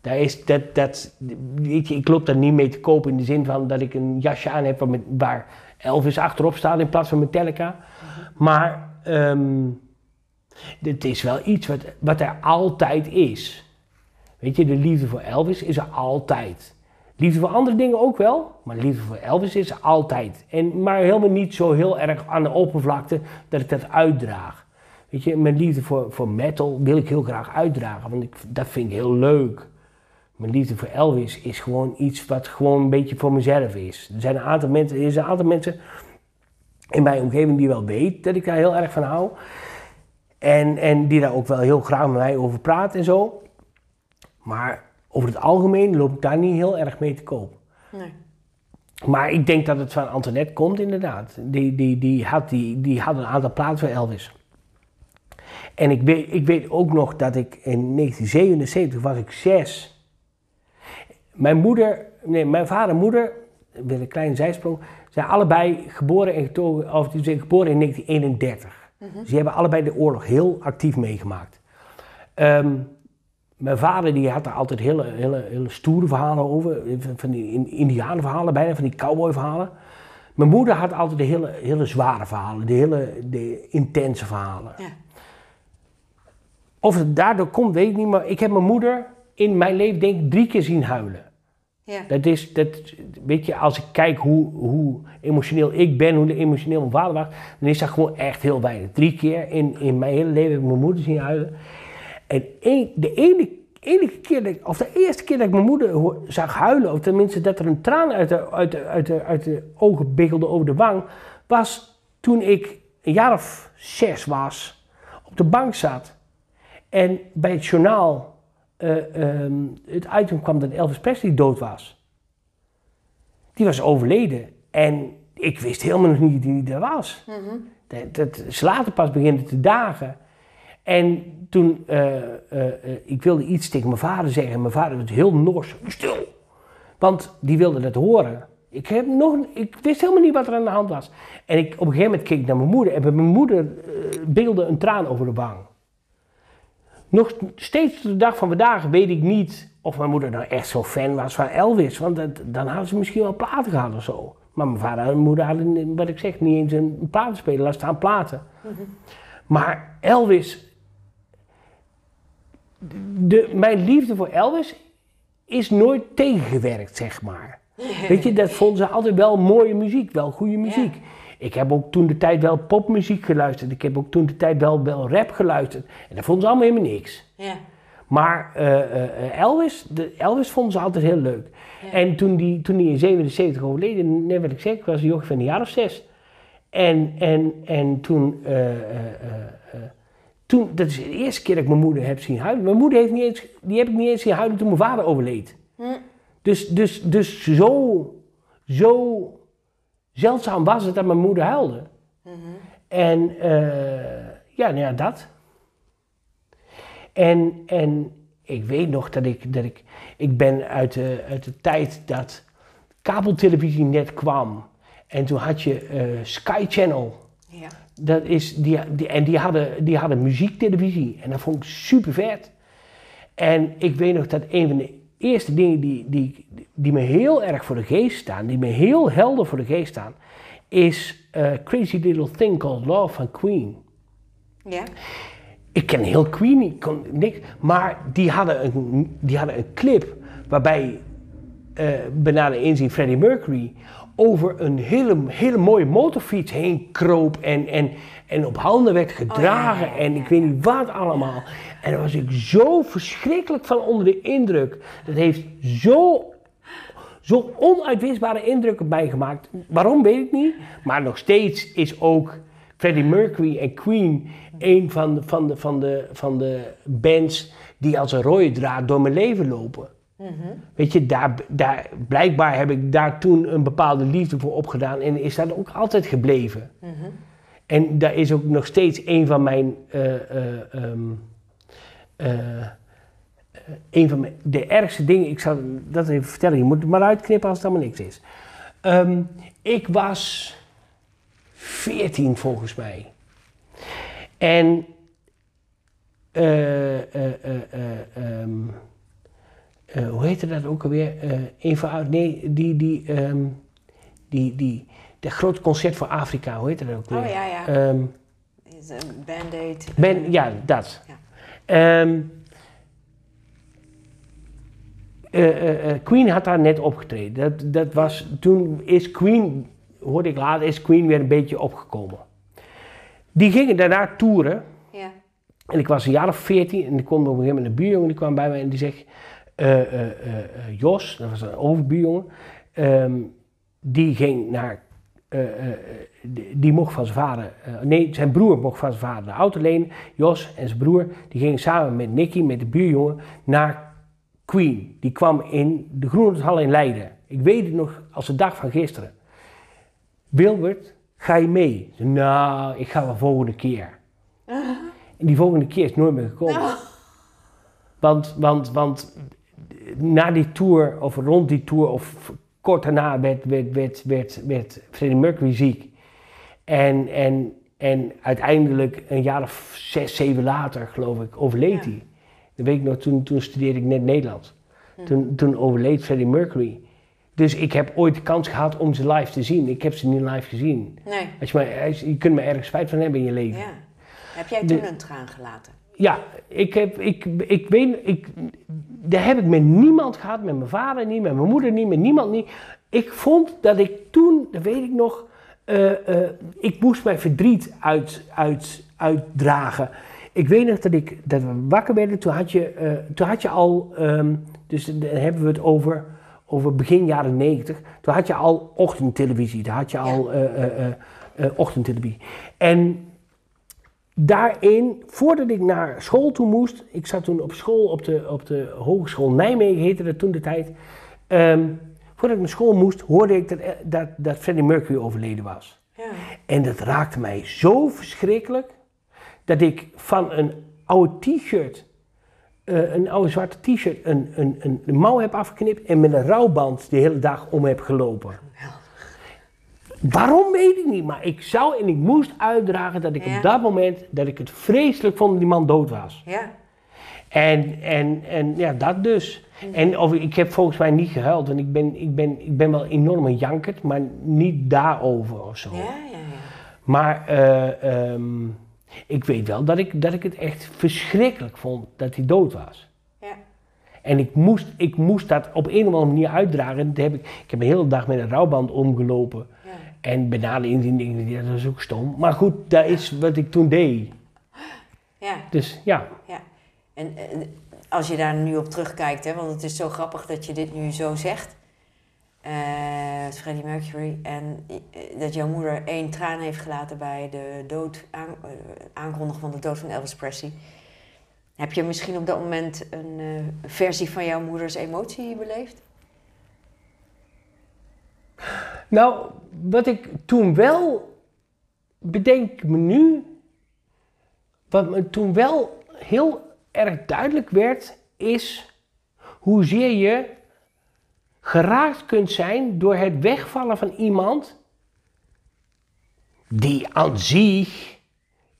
Daar is, dat, dat, weet je, ik loop daar niet mee te kopen in de zin van dat ik een jasje aan heb waar Elvis achterop staat in plaats van Metallica. Maar ehm, het is wel iets wat, wat er altijd is. Weet je, de liefde voor Elvis is er altijd. Liefde voor andere dingen ook wel, maar liefde voor Elvis is er altijd. En, maar helemaal niet zo heel erg aan de oppervlakte dat ik dat uitdraag. Weet je, mijn liefde voor, voor metal wil ik heel graag uitdragen, want ik, dat vind ik heel leuk. Mijn liefde voor Elvis is gewoon iets wat gewoon een beetje voor mezelf is. Er zijn een aantal mensen, er is een aantal mensen in mijn omgeving die wel weet dat ik daar heel erg van hou. En, en die daar ook wel heel graag met mij over praten en zo. Maar over het algemeen loop ik daar niet heel erg mee te koop. Nee. Maar ik denk dat het van Antoinette komt, inderdaad. Die, die, die, had, die, die had een aantal platen van Elvis. En ik weet, ik weet ook nog dat ik in 1977 was ik zes. Mijn moeder, nee, mijn vader en moeder, weer een kleine zijsprong, zijn allebei geboren en getogen, of die zijn geboren in 1931. Dus die hebben allebei de oorlog heel actief meegemaakt. Ehm, mijn vader die had daar altijd hele, hele, hele stoere verhalen over, van die in- indianenverhalen bijna, van die cowboyverhalen. Mijn moeder had altijd de hele, hele zware verhalen, de hele de intense verhalen. Ja. Of het daardoor komt, weet ik niet, maar ik heb mijn moeder in mijn leven denk ik drie keer zien huilen. Ja. Dat is, dat, weet je, als ik kijk hoe, hoe emotioneel ik ben, hoe emotioneel mijn vader was, dan is dat gewoon echt heel weinig. Drie keer in, in mijn hele leven heb ik mijn moeder zien huilen. En de ene, enige keer, dat of de eerste keer dat ik mijn moeder zag huilen, of tenminste dat er een traan uit de, uit de, uit de, uit de ogen biggelde over de wang, was toen ik een jaar of zes was, op de bank zat. En bij het journaal eh, ehm, het item kwam dat Elvis Presley dood was. Die was overleden. En ik wist helemaal nog niet wie dat was. dat, dat is later pas beginnen te dagen. En toen, eh, eh, ik wilde iets tegen mijn vader zeggen. En mijn vader was heel nors. Stil! Want die wilde dat horen. Ik, heb nog, ik wist helemaal niet wat er aan de hand was. En ik, op een gegeven moment keek ik naar mijn moeder. En bij mijn moeder beelde een traan over de wang. Nog steeds tot de dag van vandaag weet ik niet of mijn moeder nou echt zo fan was van Elvis. Want dat, dan hadden ze misschien wel platen gehad of zo. Maar mijn vader en mijn moeder hadden, wat ik zeg, niet eens een platenspeler, laat staan platen. Maar Elvis, de, mijn liefde voor Elvis is nooit tegengewerkt, zeg maar. Weet je, dat vonden ze altijd wel mooie muziek, wel goede muziek. Ik heb ook toen de tijd wel popmuziek geluisterd. Ik heb ook toen de tijd wel, wel rap geluisterd. En dat vonden ze allemaal helemaal niks. Ja. Maar eh, eh, eh, Elvis, de, Elvis vonden ze altijd heel leuk. Ja. En toen die, toen die in 77 overleden, net wat ik zeg, ik was een jochie van een jaar of zes. En, en, en toen, toen, dat is de eerste keer dat ik mijn moeder heb zien huilen. Mijn moeder heeft niet eens, die heb ik niet eens zien huilen toen mijn vader overleed. Hm. Dus, dus, dus zo, zo zeldzaam was het dat mijn moeder huilde. En eh, ja, nou ja, dat. En, en ik weet nog dat ik, dat ik, ik ben uit de, uit de tijd dat kabeltelevisie net kwam. En toen had je eh, Sky Channel. Ja. Dat is, die, die, en die hadden, die hadden muziektelevisie. En dat vond ik super vet. En ik weet nog dat een van de eerste dingen die, die, die me heel erg voor de geest staan, die me heel helder voor de geest staan, is eh, Crazy Little Thing Called Love van Queen. Ja. Ik ken heel Queen niet, ik kon niks. Maar die hadden een, die hadden een clip waarbij eh benade inzien Freddie Mercury over een hele, hele mooie motorfiets heen kroop en, en, en op handen werd gedragen ja, ja, en ik weet niet wat allemaal. En daar was ik zo verschrikkelijk van onder de indruk. Dat heeft zo zo'n onuitwisbare indruk op mij gemaakt. Waarom weet ik niet. Maar nog steeds is ook Freddie Mercury en Queen een van de, van de, van de, van de bands die als een rode draad door mijn leven lopen. Weet je, daar, daar, blijkbaar heb ik daar toen een bepaalde liefde voor opgedaan en is dat ook altijd gebleven. En dat is ook nog steeds een van mijn. eh, een van mijn, de ergste dingen, ik zal dat even vertellen, je moet het maar uitknippen als het allemaal niks is. Ehm, ik was 14 volgens mij. En eh, eh, eh, eh, eh, hoe heette dat ook alweer? Eh een van, oud- nee, die, die, ehm, die, die, dat grote concert voor Afrika, hoe heette dat ook weer? Oh ja, ja. Ehm, Is een band-aid. ben, ja, dat. Ja. Ehm, eh, eh, eh, Queen had daar net opgetreden. Dat, dat was, toen is Queen, hoorde ik later, is Queen weer een beetje opgekomen. Die gingen daarna toeren. Ja. En ik was een jaar of veertien en er kwam op een gegeven moment een buurjongen die kwam bij mij en die zegt, eh, eh, eh, eh, Jos, dat was een overbuurjongen, ehm, die ging naar, eh, eh, eh, die, die mocht van zijn vader, eh, nee, zijn broer mocht van zijn vader de auto lenen. Jos en zijn broer, die gingen samen met Nicky, met de buurjongen, naar Queen, die kwam in de Groenendhal in Leiden. Ik weet het nog als de dag van gisteren. Wilbert, ga je mee? Zei, nou, ik ga wel volgende keer. En die volgende keer is nooit meer gekomen. Want, want, want na die tour, of rond die tour, of kort daarna werd, werd, werd, werd, werd Freddie Mercury ziek. En, en, en uiteindelijk een jaar of zes, zeven later, geloof ik, overleed Ja. hij. Dat weet ik nog, toen, toen studeerde ik net Nederlands. Toen, toen overleed Freddie Mercury. Dus ik heb ooit de kans gehad om ze live te zien. Ik heb ze niet live gezien. Nee. Als je, maar, je kunt me ergens spijt van hebben in je leven. Ja. Heb jij De- toen een traan gelaten? Ja, ik heb, ik, ik weet, ik, daar heb ik met niemand gehad, met mijn vader niet, met mijn moeder niet, met niemand niet. Ik vond dat ik toen, dat weet ik nog, eh, eh, ik moest mijn verdriet uit, uit, uitdragen. Ik weet nog dat, ik, dat we wakker werden, toen had je, eh, toen had je al, ehm, dus dan hebben we het over, over begin jaren negentig, toen had je al ochtendtelevisie, daar had je al ochtendtelevisie. En daarin, voordat ik naar school toe moest, ik zat toen op school op de, op de Hogeschool Nijmegen, heette dat toen de tijd. Ehm, voordat ik naar school moest, hoorde ik dat, eh, dat, dat Freddie Mercury overleden was. Ja. En dat raakte mij zo verschrikkelijk, dat ik van een oude t-shirt, eh, een oude zwarte t-shirt, een, een, een, een mouw heb afgeknipt en met een rouwband de hele dag om heb gelopen. Waarom weet ik niet, maar ik zou en ik moest uitdragen dat ik Ja. op dat moment, dat ik het vreselijk vond dat die man dood was. Ja. En, en, en ja, dat dus. En of, ik heb volgens mij niet gehuild, want ik ben, ik ben, ik ben wel enorm een jankert, maar niet daarover of zo. Ja, ja, ja. Maar eh, ehm, ik weet wel dat ik, dat ik het echt verschrikkelijk vond dat hij dood was. Ja. En ik moest, ik moest dat op een of andere manier uitdragen. En dat heb ik, ik heb een hele dag met een rouwband omgelopen. En bij nader inzien denk ik, ja, dat is ook stom. Maar goed, dat is wat ik toen deed. ja. Dus ja, Ja, en als je daar nu op terugkijkt, hè, want het is zo grappig dat je dit nu zo zegt, eh, Freddie Mercury, en eh, dat jouw moeder één traan heeft gelaten bij de dood, aan, eh, aankondigen van de dood van Elvis Presley. Heb je misschien op dat moment een versie van jouw moeders emotie beleefd? Nou, wat ik toen wel, bedenk me nu, wat me toen wel heel erg duidelijk werd, is hoezeer je geraakt kunt zijn door het wegvallen van iemand die aan zich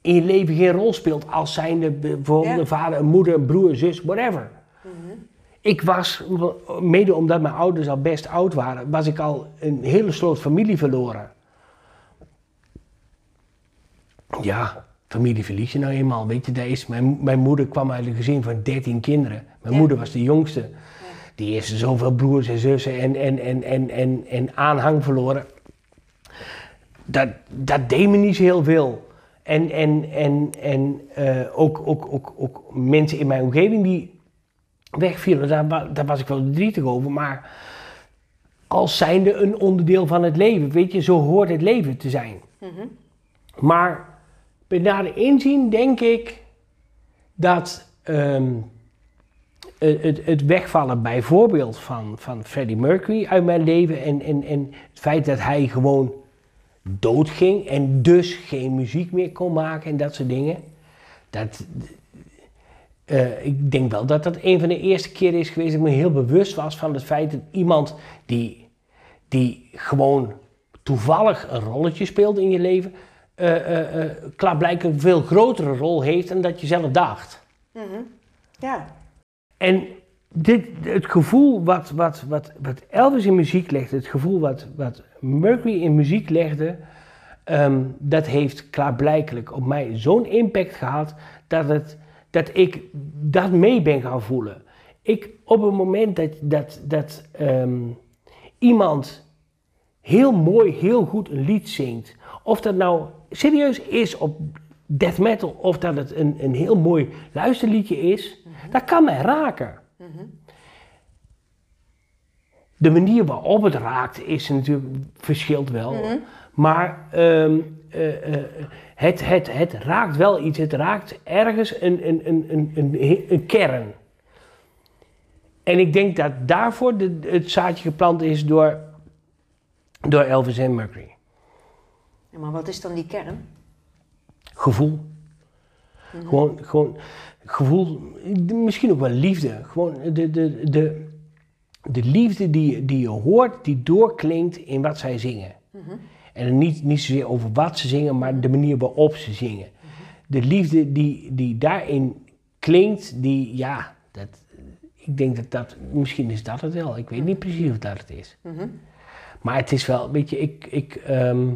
in je leven geen rol speelt als zijnde bijvoorbeeld Ja. een vader, een moeder, een broer, een zus, whatever. Ik was, mede omdat mijn ouders al best oud waren, was ik al een hele sloot familie verloren. Ja, familie verlies je nou eenmaal. Weet je, is, mijn, mijn moeder kwam uit een gezin van 13 kinderen. Mijn Ja. moeder was de jongste. Die heeft zoveel broers en zussen en, en, en, en, en, en aanhang verloren. Dat, dat deed me niet zo heel veel. En, en, en, en eh, ook, ook, ook, ook mensen in mijn omgeving die wegvielen, daar, daar was ik wel verdrietig over. Maar als zijnde een onderdeel van het leven, weet je, zo hoort het leven te zijn. Maar bij nader inzien denk ik dat ehm, het, het- het wegvallen bijvoorbeeld van, van Freddie Mercury uit mijn leven en, en, en het feit dat hij gewoon doodging en dus geen muziek meer kon maken en dat soort dingen. Dat, eh, ik denk wel dat dat een van de eerste keren is geweest dat ik me heel bewust was van het feit dat iemand die, die gewoon toevallig een rolletje speelt in je leven, eh eh, klaarblijkelijk een veel grotere rol heeft dan dat je zelf dacht. Ja. En dit, het gevoel wat, wat, wat, wat Elvis in muziek legde, het gevoel wat, wat Mercury in muziek legde, ehm, dat heeft klaarblijkelijk op mij zo'n impact gehad dat, het, dat ik dat mee ben gaan voelen. Ik, op het moment dat, dat, dat ehm, iemand heel mooi, heel goed een lied zingt, of dat nou serieus is op death metal, of dat het een, een heel mooi luisterliedje is, dat kan mij raken. De manier waarop het raakt is natuurlijk verschilt wel. Maar ehm, eh, eh, het, het, het raakt wel iets. Het raakt ergens een, een, een, een, een, kern. En ik denk dat daarvoor de, het zaadje geplant is door, door Elvis en Mercury. Ja, maar wat is dan die kern? Gevoel. Gewoon, gewoon gevoel, misschien ook wel liefde. Gewoon de, de, de, de liefde die, die je hoort, die doorklinkt in wat zij zingen. En niet, niet zozeer over wat ze zingen, maar de manier waarop ze zingen. De liefde die, die daarin klinkt, die, ja, dat, ik denk dat dat, misschien is dat het wel. Ik weet niet precies of dat het is. Maar het is wel, weet je, ik, ik, ehm,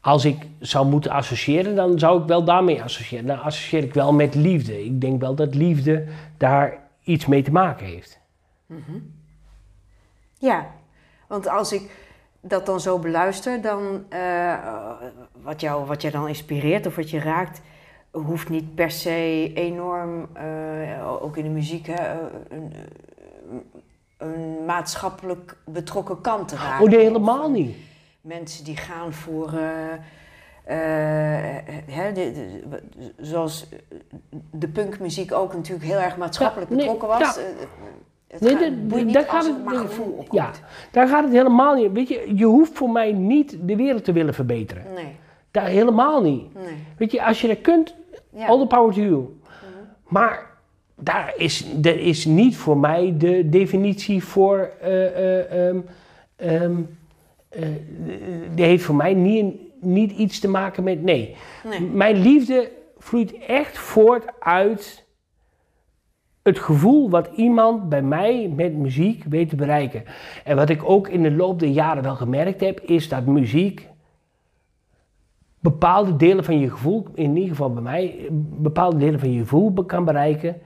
als ik zou moeten associëren, dan zou ik wel daarmee associëren. Dan associeer ik wel met liefde. Ik denk wel dat liefde daar iets mee te maken heeft. Ja, want als ik dat dan zo beluister, dan eh, wat, jou, wat jij dan inspireert of wat je raakt, hoeft niet per se enorm, eh, ook in de muziek, hè, een, een maatschappelijk betrokken kant te raken. Oh nee, helemaal niet. Mensen die gaan voor, eh, eh, hè, de, de- zoals de punkmuziek ook natuurlijk heel erg maatschappelijk Ja, nee, betrokken was. ja. Het Nee, gaat, als gaat het maar gevoel opkomt. Ja, daar gaat het helemaal niet. Weet je, je hoeft voor mij niet de wereld te willen verbeteren. Nee, Daar helemaal niet. nee. Weet je, als je dat kunt, Ja. all the power to you. Maar daar is, er is niet voor mij de definitie voor. eh, eh, ehm, ehm, eh, die heeft voor mij niet, niet iets te maken met. Nee. Nee. Mijn liefde vloeit echt voort uit het gevoel wat iemand bij mij met muziek weet te bereiken. En wat ik ook in de loop der jaren wel gemerkt heb, is dat muziek bepaalde delen van je gevoel, in ieder geval bij mij, bepaalde delen van je gevoel kan bereiken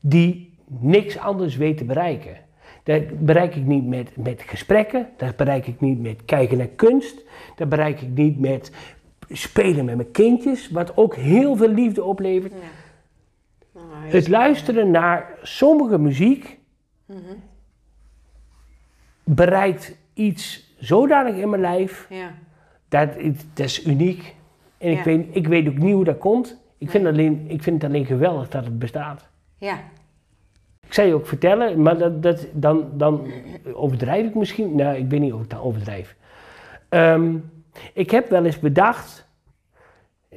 die niks anders weet te bereiken. Dat bereik ik niet met, met gesprekken, dat bereik ik niet met kijken naar kunst, dat bereik ik niet met spelen met mijn kindjes, wat ook heel veel liefde oplevert. Het luisteren naar sommige muziek bereikt iets zodanig in mijn lijf, Ja. dat, dat is uniek. En ik, Ja. weet, ik weet ook niet hoe dat komt. Ik vind, alleen, ik vind het alleen geweldig dat het bestaat. ja. Ik zou je ook vertellen, maar dat, dat, dan, dan overdrijf ik misschien. Nou, ik weet niet of ik dat overdrijf. Ehm, ik heb wel eens bedacht.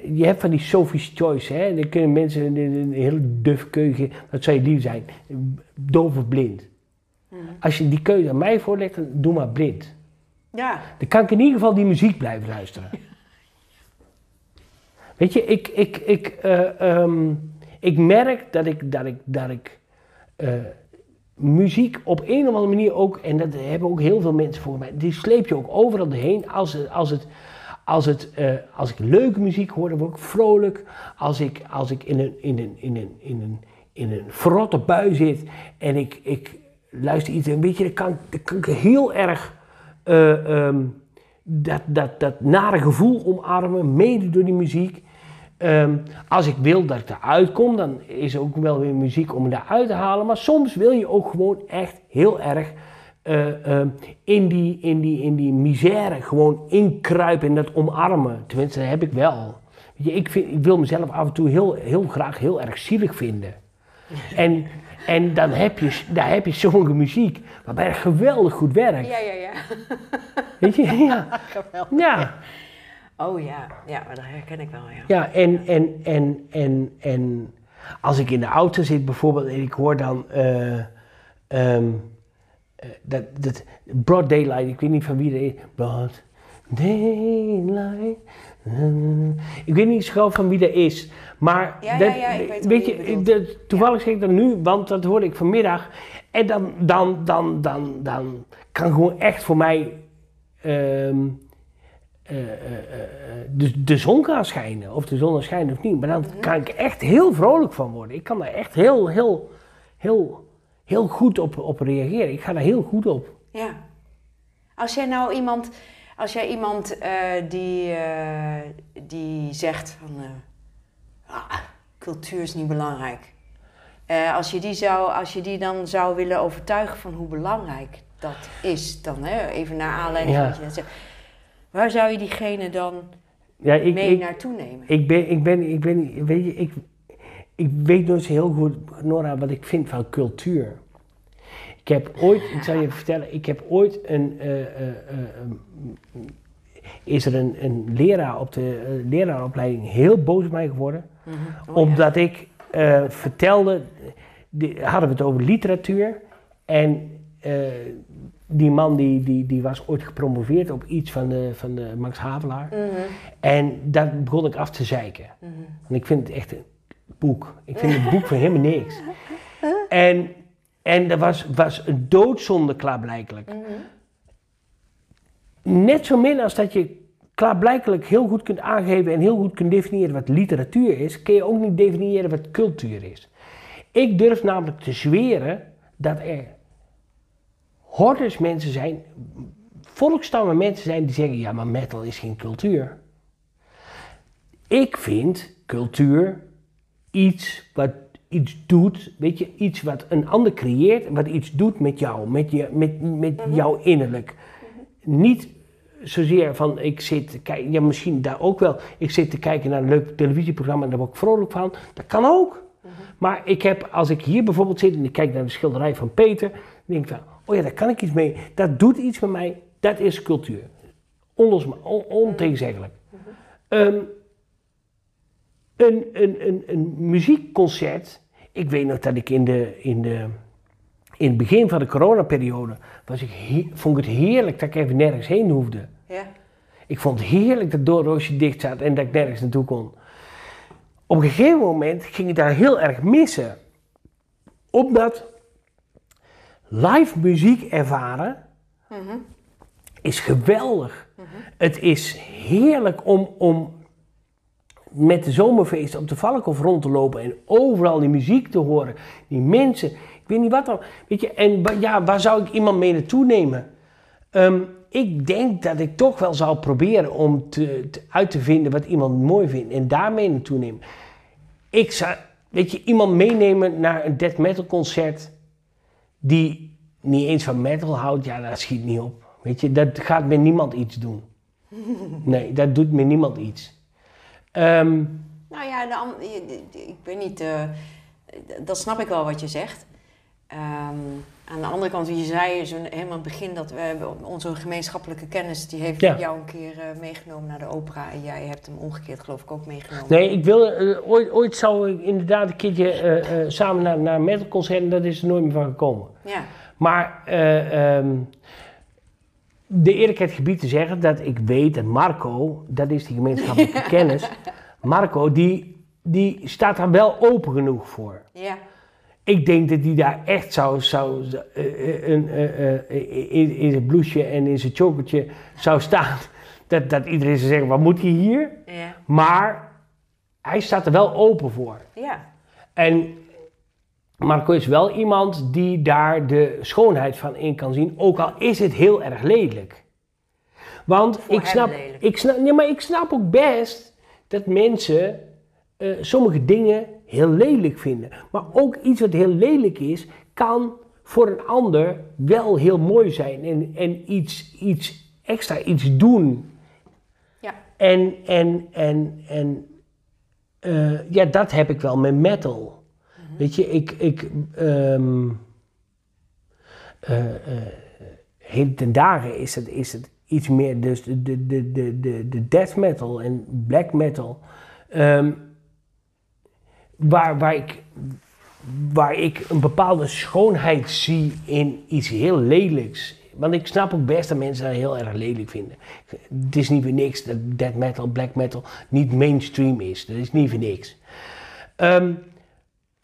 Je hebt van die Sophie's Choice, hè? Dan kunnen mensen een, een hele duf keuze, wat zou je lief zijn? Doof of blind. Als je die keuze aan mij voorlegt, dan doe maar blind. Ja. Dan kan ik in ieder geval die muziek blijven luisteren. [laughs] Weet je, ik, ik, ik, eh, ehm, ik merk dat ik, dat ik, dat ik eh, muziek op een of andere manier ook, en dat hebben ook heel veel mensen voor mij, die sleep je ook overal doorheen. Als, het- als, het, als, het, eh, als ik leuke muziek hoor, dan word ik vrolijk. Als ik, als ik in, een, in, een, in, een, in, een, in een verrotte bui zit en ik, ik luister iets, en weet je, dan kan, dan kan ik heel erg eh, ehm, dat, dat, dat nare gevoel omarmen, mede door die muziek. Ehm, als ik wil dat ik eruit kom, dan is er ook wel weer muziek om me daaruit te halen. Maar soms wil je ook gewoon echt heel erg eh, ehm, in, die, in, die, in die misère gewoon inkruipen en dat omarmen. Tenminste, dat heb ik wel. Weet je, ik, vind, ik wil mezelf af en toe heel, heel graag heel erg zielig vinden. [laughs] En, en dan heb je, daar heb je sommige muziek waarbij het geweldig goed werkt. Ja, ja, ja. Weet je? Ja. [laughs] Geweldig. Ja. Oh ja, ja, maar dat herken ik wel, ja. Ja, en, en, en, en, en als ik in de auto zit bijvoorbeeld en ik hoor dan eh, dat, dat Broad Daylight, ik weet niet van wie dat is. Broad Daylight. na. Ik weet niet zo van wie dat is, maar Ja, dat, ja, ja, ik weet je dat- toevallig zeg ik dat nu, want dat hoorde ik vanmiddag. En dan, dan, dan, dan, dan kan gewoon echt voor mij ehm, eh, eh, eh, de, de zon gaan schijnen. Of de zon kan schijnen of niet. Maar dan Mhm. kan ik echt heel vrolijk van worden. Ik kan daar echt heel, heel, heel, heel goed op, op reageren. Ik ga daar heel goed op. Ja. Als jij nou iemand, als jij iemand eh, die, eh, die zegt van eh, ah, cultuur is niet belangrijk. Als, je die zou, als je die dan zou willen overtuigen van hoe belangrijk dat is, dan hè, even naar aanleiding van Ja. wat je zegt. Waar zou je diegene dan Ja, ik, mee ik, naartoe nemen? ik, ben, ik ben, ik ben, weet je, ik, ik weet nog eens heel goed, Nora, wat ik vind van cultuur. Ik heb ooit, ik zal je vertellen, ik heb ooit een, eh, eh, eh, is er een, een leraar op de leraaropleiding heel boos op mij geworden. Mhm. Oh, omdat ik vertelde, die, hadden we het over literatuur. En die man die, die, die was ooit gepromoveerd op iets van de, van de Max Havelaar. Mhm. En daar begon ik af te zeiken. Mhm. En ik vind het echt boek. Ik vind het boek van helemaal niks. En, en er was, was een doodzonde klaarblijkelijk. Mhm. Net zo min als dat je klaarblijkelijk heel goed kunt aangeven en heel goed kunt definiëren wat literatuur is, kun je ook niet definiëren wat cultuur is. Ik durf namelijk te zweren dat er hordes mensen zijn, volkstammen mensen zijn die zeggen, ja maar metal is geen cultuur. Ik vind cultuur iets wat iets doet, weet je, iets wat een ander creëert, wat iets doet met jou, met, je, met, met jouw innerlijk. Niet zozeer van ik zit te kijken, ja misschien daar ook wel, ik zit te kijken naar een leuk televisieprogramma en daar word ik vrolijk van, dat kan ook. Maar ik heb, als ik hier bijvoorbeeld zit en ik kijk naar de schilderij van Peter, dan denk ik van, oh ja, daar kan ik iets mee, dat doet iets met mij, dat is cultuur. Onlosma on, ontegenzeggelijk. Ehm, een, een, een, een muziekconcert, ik weet nog dat ik in de, in de in het begin van de coronaperiode was ik he- vond ik het heerlijk dat ik even nergens heen hoefde. Ja. Ik vond het heerlijk dat doorroosje dicht zat en dat ik nergens naartoe kon. Op een gegeven moment ging ik daar heel erg missen. Omdat live muziek ervaren Mhm. is geweldig. Het is heerlijk om, om met de zomerfeesten op de Valkhof rond te lopen en overal die muziek te horen. Die mensen, ik weet niet wat dan. Weet je, en ja, waar zou ik iemand mee naartoe nemen? Ehm, ik denk dat ik toch wel zou proberen om te, te- uit te vinden wat iemand mooi vindt en daarmee naartoe nemen. Ik zou, weet je, iemand meenemen naar een death metal concert die niet eens van metal houdt, ja, dat schiet niet op. Weet je, dat gaat met niemand iets doen. Nee, dat doet met niemand iets. Ehm, Nou ja, de an- je- je- ik weet niet, eh, dat snap ik wel wat je zegt. Ehm, aan de andere kant, wie je zei zo helemaal het begin dat we onze gemeenschappelijke kennis, die heeft Ja. jou een keer eh, meegenomen naar de opera en jij hebt hem omgekeerd geloof ik ook meegenomen. nee, ik wil, eh, ooit, ooit zou ik inderdaad een keertje samen naar, naar een metalconcert en dat is er nooit meer van gekomen. Ja, Maar eh, ehm, de eerlijkheid gebied te zeggen dat ik weet dat Marco, dat is die gemeenschappelijke [laughs] kennis, Marco die, die staat daar wel open genoeg voor. ja, Ik denk dat hij daar echt zou, zou eh, eh, een, eh, in, in zijn blouseje en in zijn chokertje zou staan. [laughs] Dat, dat iedereen zou zeggen, wat moet hij hier? ja, Maar hij staat er wel open voor. ja. En Marco is wel iemand die daar de schoonheid van in kan zien, ook al is het heel erg lelijk. Want Voor ik snap, lelijk. ik, snap, nee, maar ik snap ook best dat mensen eh, sommige dingen heel lelijk vinden. Maar ook iets wat heel lelijk is, kan voor een ander wel heel mooi zijn en, en iets, iets extra, iets doen. Ja. En, en, en, en eh, ja, dat heb ik wel met metal. Weet je, ik, ik eh, heden ten dagen is het, is het iets meer dus de, de, de, de, de, de death metal en black metal. ehm, waar, waar, ik, waar ik een bepaalde schoonheid zie in iets heel lelijks. Want ik snap ook best dat mensen dat heel erg lelijk vinden. Het is niet voor niks dat death metal, black metal niet mainstream is. Dat is niet voor niks. Ehm,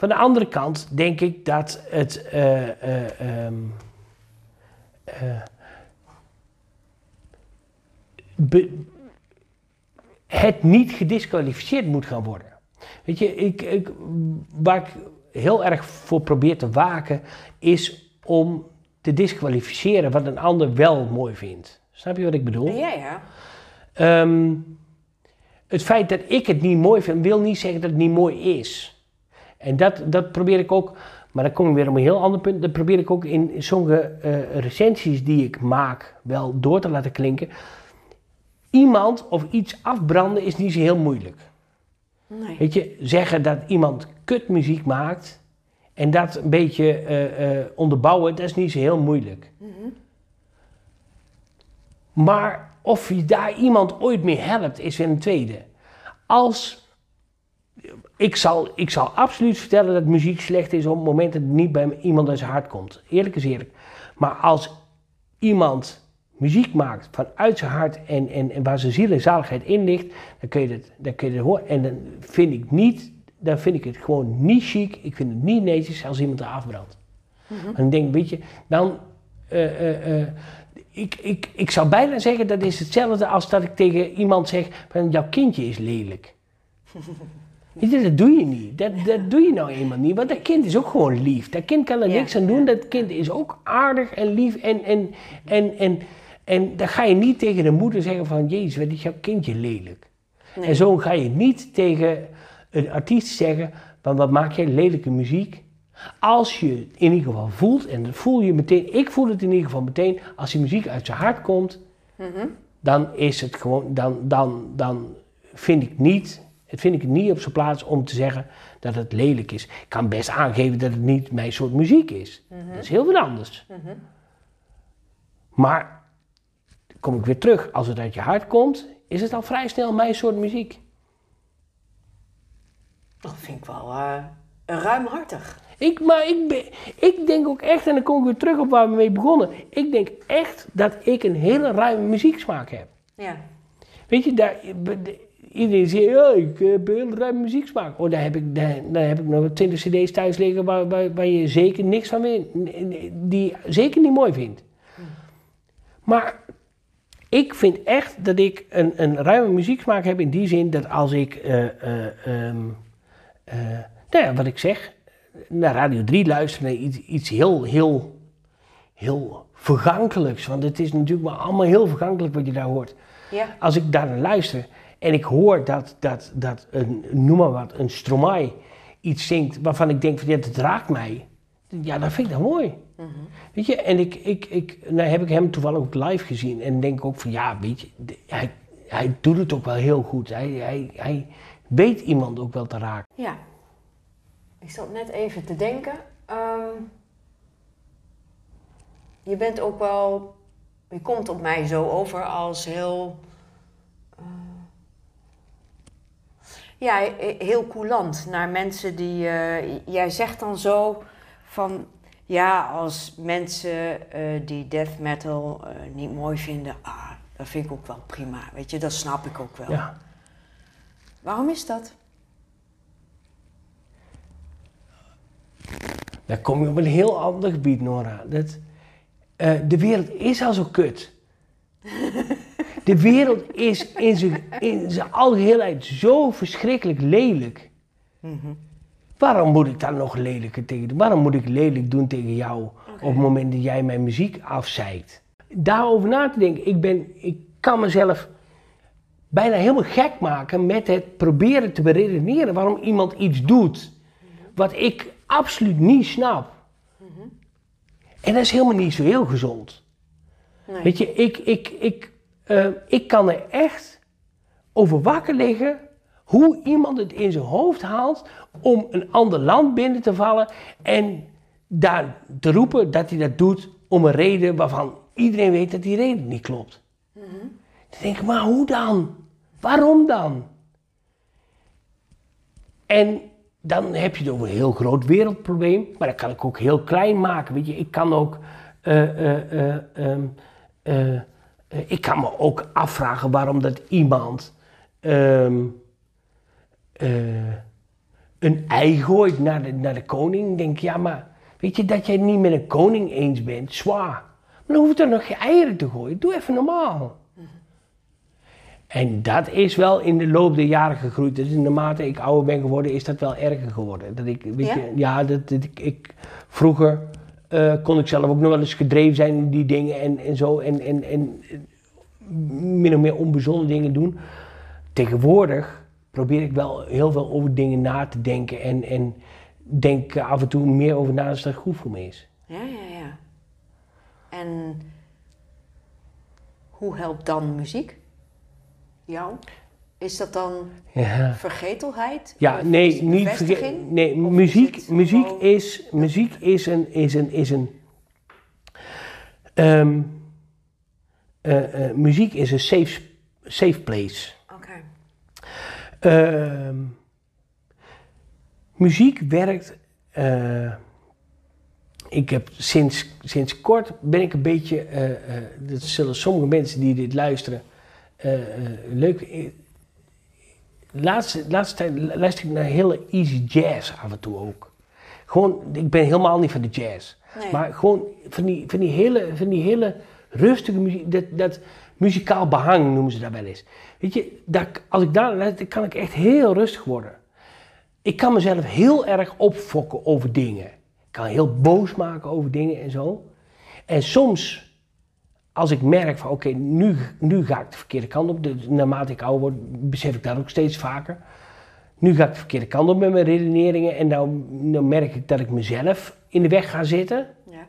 van de andere kant denk ik dat het. eh, eh, ehm, eh, be- het niet gedisqualificeerd moet gaan worden. Weet je, ik, ik, waar ik heel erg voor probeer te waken, is om te disqualificeren wat een ander wel mooi vindt. Snap je wat ik bedoel? Ja, ja. Ehm, het feit dat ik het niet mooi vind, wil niet zeggen dat het niet mooi is. En dat, dat probeer ik ook, maar dan kom ik weer op een heel ander punt. Dat probeer ik ook in sommige eh, recensies die ik maak wel door te laten klinken. Iemand of iets afbranden is niet zo heel moeilijk. Nee. Weet je, zeggen dat iemand kutmuziek maakt en dat een beetje eh, eh, onderbouwen, dat is niet zo heel moeilijk. Maar of je daar iemand ooit mee helpt, is weer een tweede. Als. Ik zal, ik zal absoluut vertellen dat muziek slecht is op het moment dat het niet bij iemand uit zijn hart komt. Eerlijk is eerlijk. Maar als iemand muziek maakt vanuit zijn hart en, en, en waar zijn ziel en zaligheid in ligt, dan kun je het, dan kun je het horen. En dan vind ik niet, dan vind ik het gewoon niet chic. Ik vind het niet netjes als iemand er afbrandt. En dan denk ik, weet je, dan. eh, eh, eh, ik, ik, ik zou bijna zeggen dat is hetzelfde als dat ik tegen iemand zeg: van, jouw kindje is lelijk. [laughs] Weet dat doe je niet. Dat, dat doe je nou eenmaal niet. Want dat kind is ook gewoon lief. Dat kind kan er Ja, niks aan doen. Dat kind is ook aardig en lief. En, en, en, en, en dan ga je niet tegen de moeder zeggen van... Jezus, wat is jouw kindje lelijk. Nee. En zo ga je niet tegen een artiest zeggen... van wat maak jij lelijke muziek. Als je het in ieder geval voelt, en dat voel je meteen... Ik voel het in ieder geval meteen. Als die muziek uit zijn hart komt... Mhm. dan is het gewoon... Dan, dan, dan vind ik niet... Het vind ik niet op zijn plaats om te zeggen dat het lelijk is. Ik kan best aangeven dat het niet mijn soort muziek is. Dat is heel wat anders. Maar kom ik weer terug, als het uit je hart komt, is het al vrij snel mijn soort muziek. Dat vind ik wel eh, ruimhartig. Ik, maar ik, ben, ik denk ook echt, en dan kom ik weer terug op waar we mee begonnen. Ik denk echt dat ik een hele ruime muzieksmaak heb. Ja. Weet je, daar, iedereen zegt, ja, ik heb een hele ruime muzieksmaak. Oh, daar heb ik, daar, daar heb ik nog 20 cd's thuis liggen waar, waar, waar je zeker niks van weet, die zeker niet mooi vindt. Maar ik vind echt dat ik een, een ruime muzieksmaak heb in die zin dat als ik, eh, eh, ehm, eh, nou ja, wat ik zeg, naar Radio 3 luister, naar iets, iets heel, heel, heel vergankelijks. Want het is natuurlijk maar allemaal heel vergankelijk wat je daar hoort. Ja. Als ik daar naar luister en ik hoor dat, dat, dat een, noem maar wat, een Stromae iets zingt waarvan ik denk van ja, dat raakt mij. Ja, dat vind ik dan mooi. Weet je, en ik, ik, ik, nou heb ik hem toevallig ook live gezien en denk ook van ja, weet je, hij, hij doet het ook wel heel goed. Hij, hij, hij weet iemand ook wel te raken. Ja. Ik zat net even te denken. Ehm, je bent ook wel. Je komt op mij zo over als heel. Ja, he- heel coulant naar mensen die. eh, jij zegt dan zo van. Ja, als mensen eh, die death metal eh, niet mooi vinden, ah, dat vind ik ook wel prima. Weet je, dat snap ik ook wel. Ja. Waarom is dat? Dan kom je op een heel ander gebied, Nora. Dat, de wereld is al zo kut. [laughs] De wereld is in zijn, in zijn algeheelheid zo verschrikkelijk lelijk. Waarom moet ik daar nog lelijker tegen doen? Waarom moet ik lelijk doen tegen jou op het moment dat jij mijn muziek afzeikt? Daarover na te denken, ik, ben, ik kan mezelf bijna helemaal gek maken met het proberen te beredeneren waarom iemand iets doet wat ik absoluut niet snap. En dat is helemaal niet zo heel gezond. Nee. Weet je, ik, ik, ik, eh, ik kan er echt over wakker liggen hoe iemand het in zijn hoofd haalt om een ander land binnen te vallen en daar te roepen dat hij dat doet om een reden waarvan iedereen weet dat die reden niet klopt. Dan denk ik, maar hoe dan? Waarom dan? En dan heb je het over een heel groot wereldprobleem, maar dat kan ik ook heel klein maken. Weet je, ik kan ook. ehm, eh, ik kan me ook afvragen waarom dat iemand ehm, eh, een ei gooit naar de, naar de koning. Ik denk, ja, maar weet je dat jij het niet met een koning eens bent? Zwaar. Maar dan hoef je toch nog je eieren te gooien. Doe even normaal. En dat is wel in de loop der jaren gegroeid. Dus naarmate ik ouder ben geworden, is dat wel erger geworden. Dat ik, weet Ja? je, ja, dat, dat ik, ik, vroeger eh, kon ik zelf ook nog wel eens gedreven zijn in die dingen en, en zo. En, en, en min of meer onbezonnen dingen doen. Tegenwoordig probeer ik wel heel veel over dingen na te denken. En, en denk af en toe meer over na als dat goed voor me is. Ja, ja, ja. En hoe helpt dan muziek jou? Is dat dan Ja. vergetelheid? Ja, Of nee, niet bevestiging? verge- Nee, Of is muziek, muziek, gewoon- is, muziek is een. Is een, is een ehm, eh, eh, muziek is een safe, safe place. Oké. Ehm, muziek werkt. eh, ik heb sinds, sinds kort ben ik een beetje. dat zullen sommige mensen die dit luisteren. leuk. Laatste, laatste tijd luister ik naar hele easy jazz af en toe ook. Gewoon, ik ben helemaal niet van de jazz. Nee. Maar gewoon van die, van die, hele, van die hele rustige muziek, dat, dat muzikaal behang noemen ze dat wel eens. Weet je, dat, als ik daar luister, kan ik echt heel rustig worden. Ik kan mezelf heel erg opfokken over dingen. Ik kan heel boos maken over dingen en zo. En soms, als ik merk van oké, nu, nu ga ik de verkeerde kant op. Dus naarmate ik ouder word, besef ik dat ook steeds vaker. Nu ga ik de verkeerde kant op met mijn redeneringen. En dan, dan merk ik dat ik mezelf in de weg ga zitten. Ja.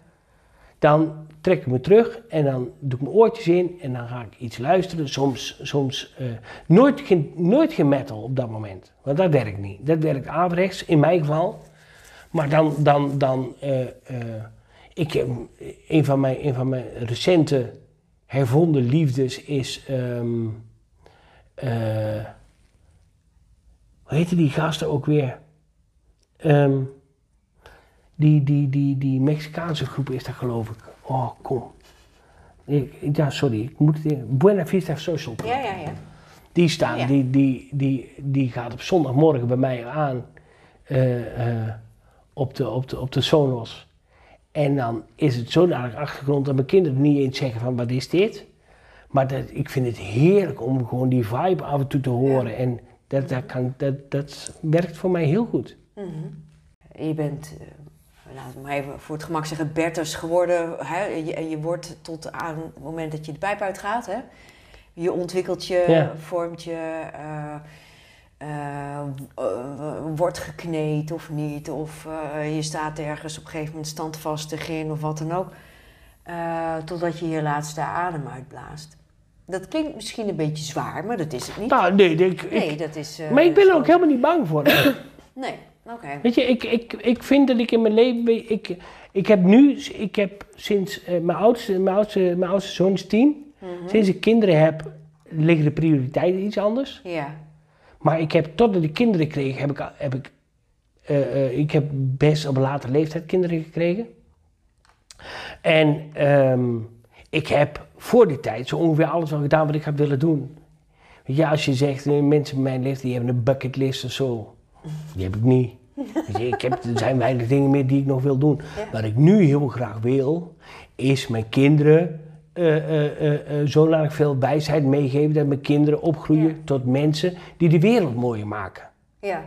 Dan trek ik me terug en dan doe ik mijn oortjes in en dan ga ik iets luisteren. Soms, soms eh, nooit, geen, nooit geen metal op dat moment. Want dat werkt niet. Dat werkt averechts, in mijn geval. Maar dan, dan, dan eh, eh, ik, heb- een, van mijn, een van mijn recente hervonden liefdes is, ehm eh, hoe heette die gasten ook weer? Ehm, die, die, die, die Mexicaanse groep is dat geloof ik. Oh, kom. Ik, ja, sorry, ik moet het in. Buena Vista Social Club. Ja, ja, ja. Die staan, Ja. die, die, die, die gaat op zondagmorgen bij mij aan eh, eh, op, de, op, de, op de Sonos. En dan is het zodanig achtergrond dat mijn kinderen niet eens zeggen van wat is dit? Maar dat, ik vind het heerlijk om gewoon die vibe af en toe te horen. En dat, dat, kan, dat, dat werkt voor mij heel goed. Je bent, eh, laten we maar even voor het gemak zeggen, Bertus geworden. Hè? Je, je wordt tot aan het moment dat je de pijp uitgaat. Hè? Je ontwikkelt je, Ja. vormt je, eh, eh, wordt gekneed of niet. Of eh, je staat ergens op een gegeven moment standvastig in of wat dan ook. totdat je je laatste adem uitblaast. Dat klinkt misschien een beetje zwaar, maar dat is het niet. Nou, nee, ik, ik- nee, dat is... maar ik ben er ook helemaal niet bang voor. [coughs] Nee, oké. Weet je, ik, ik, ik vind dat ik in mijn leven. Ik, ik heb nu, ik heb sinds mijn, oudste, mijn, oudste, mijn oudste zoon is tien. Mhm. Sinds ik kinderen heb, liggen de prioriteiten iets anders. Ja. Maar ik heb, totdat ik kinderen kreeg, heb ik, al- heb ik, eh, eh, ik heb best op een latere leeftijd kinderen gekregen. En ehm, ik heb voor die tijd zo ongeveer alles wel gedaan wat ik had willen doen. Je, als je zegt, eh, mensen bij mijn leeftijd die hebben een bucketlist of zo. Die heb ik niet. [laughs] Ik heb, er zijn weinig dingen meer die ik nog wil doen. Ja. Wat ik nu heel graag wil, is mijn kinderen zodanig veel wijsheid meegeven dat mijn kinderen opgroeien Ja. tot mensen die de wereld mooier maken. Ja.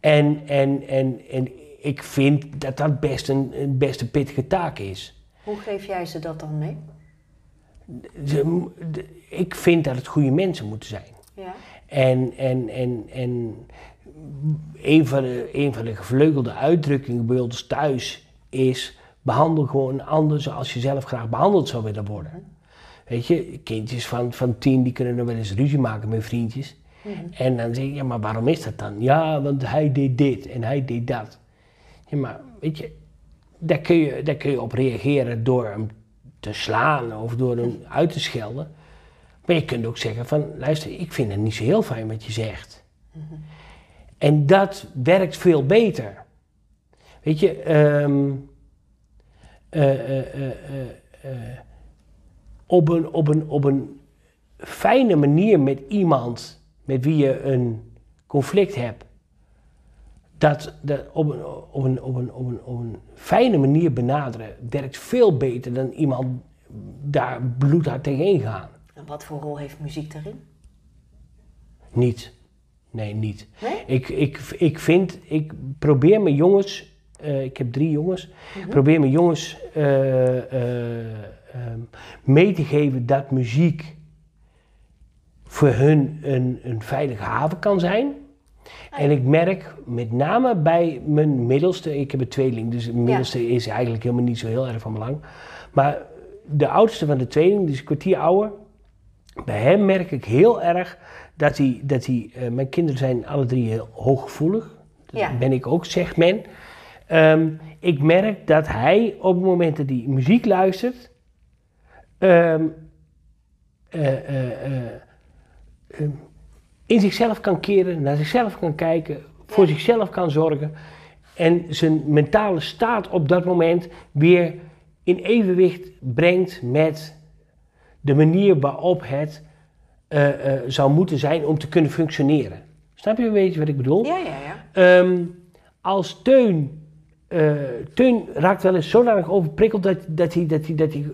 En, en, en, en ik vind dat dat best een, een best een pittige taak is. Hoe geef jij ze dat dan mee? De- ik vind dat het goede mensen moeten zijn. Ja. En, en, en, en een, van de, een van de gevleugelde uitdrukkingen bij ons thuis is: behandel gewoon een ander zoals je zelf graag behandeld zou willen worden. Weet je, kindjes van, van tien die kunnen nog wel eens ruzie maken met vriendjes. En dan zeg je, ja, maar waarom is dat dan? Ja, want hij deed dit en hij deed dat. Ja, maar weet je, daar kun je, daar kun je op reageren door hem te slaan of door hem uit te schelden. Maar je kunt ook zeggen van, luister, ik vind het niet zo heel fijn wat je zegt. En dat werkt veel beter. Weet je, ehm, eh, eh, eh, eh, eh, op, een, op, een, op een fijne manier met iemand met wie je een conflict hebt, dat, dat op, een, op, een, op, een, op, een, op een fijne manier benaderen werkt veel beter dan iemand daar bloedhard tegenin gaan. En wat voor rol heeft muziek daarin? Niet. Nee, niet. Nee? Ik, ik, ik vind, ik probeer mijn jongens, eh, ik heb drie jongens, ik probeer mijn jongens eh, eh, ehm, mee te geven dat muziek voor hun een, een veilige haven kan zijn. En ik merk met name bij mijn middelste, ik heb een tweeling, dus de middelste is eigenlijk helemaal niet zo heel erg van belang. Maar de oudste van de tweeling, dus een kwartier ouder, bij hem merk ik heel erg dat hij, dat hij mijn kinderen zijn alle drie heel hooggevoelig. Dat Ja. ben ik ook, zegt men. Ehm, ik merk dat hij op het moment dat hij muziek luistert, ehm, eh, eh, eh, ehm, in zichzelf kan keren, naar zichzelf kan kijken, voor zichzelf kan zorgen en zijn mentale staat op dat moment weer in evenwicht brengt met de manier waarop het zou moeten zijn om te kunnen functioneren. Snap je een beetje wat ik bedoel? Ja, ja, ja. Als Teun, eh, Teun raakt wel eens zodanig overprikkeld dat, dat, hij, dat, hij, dat hij...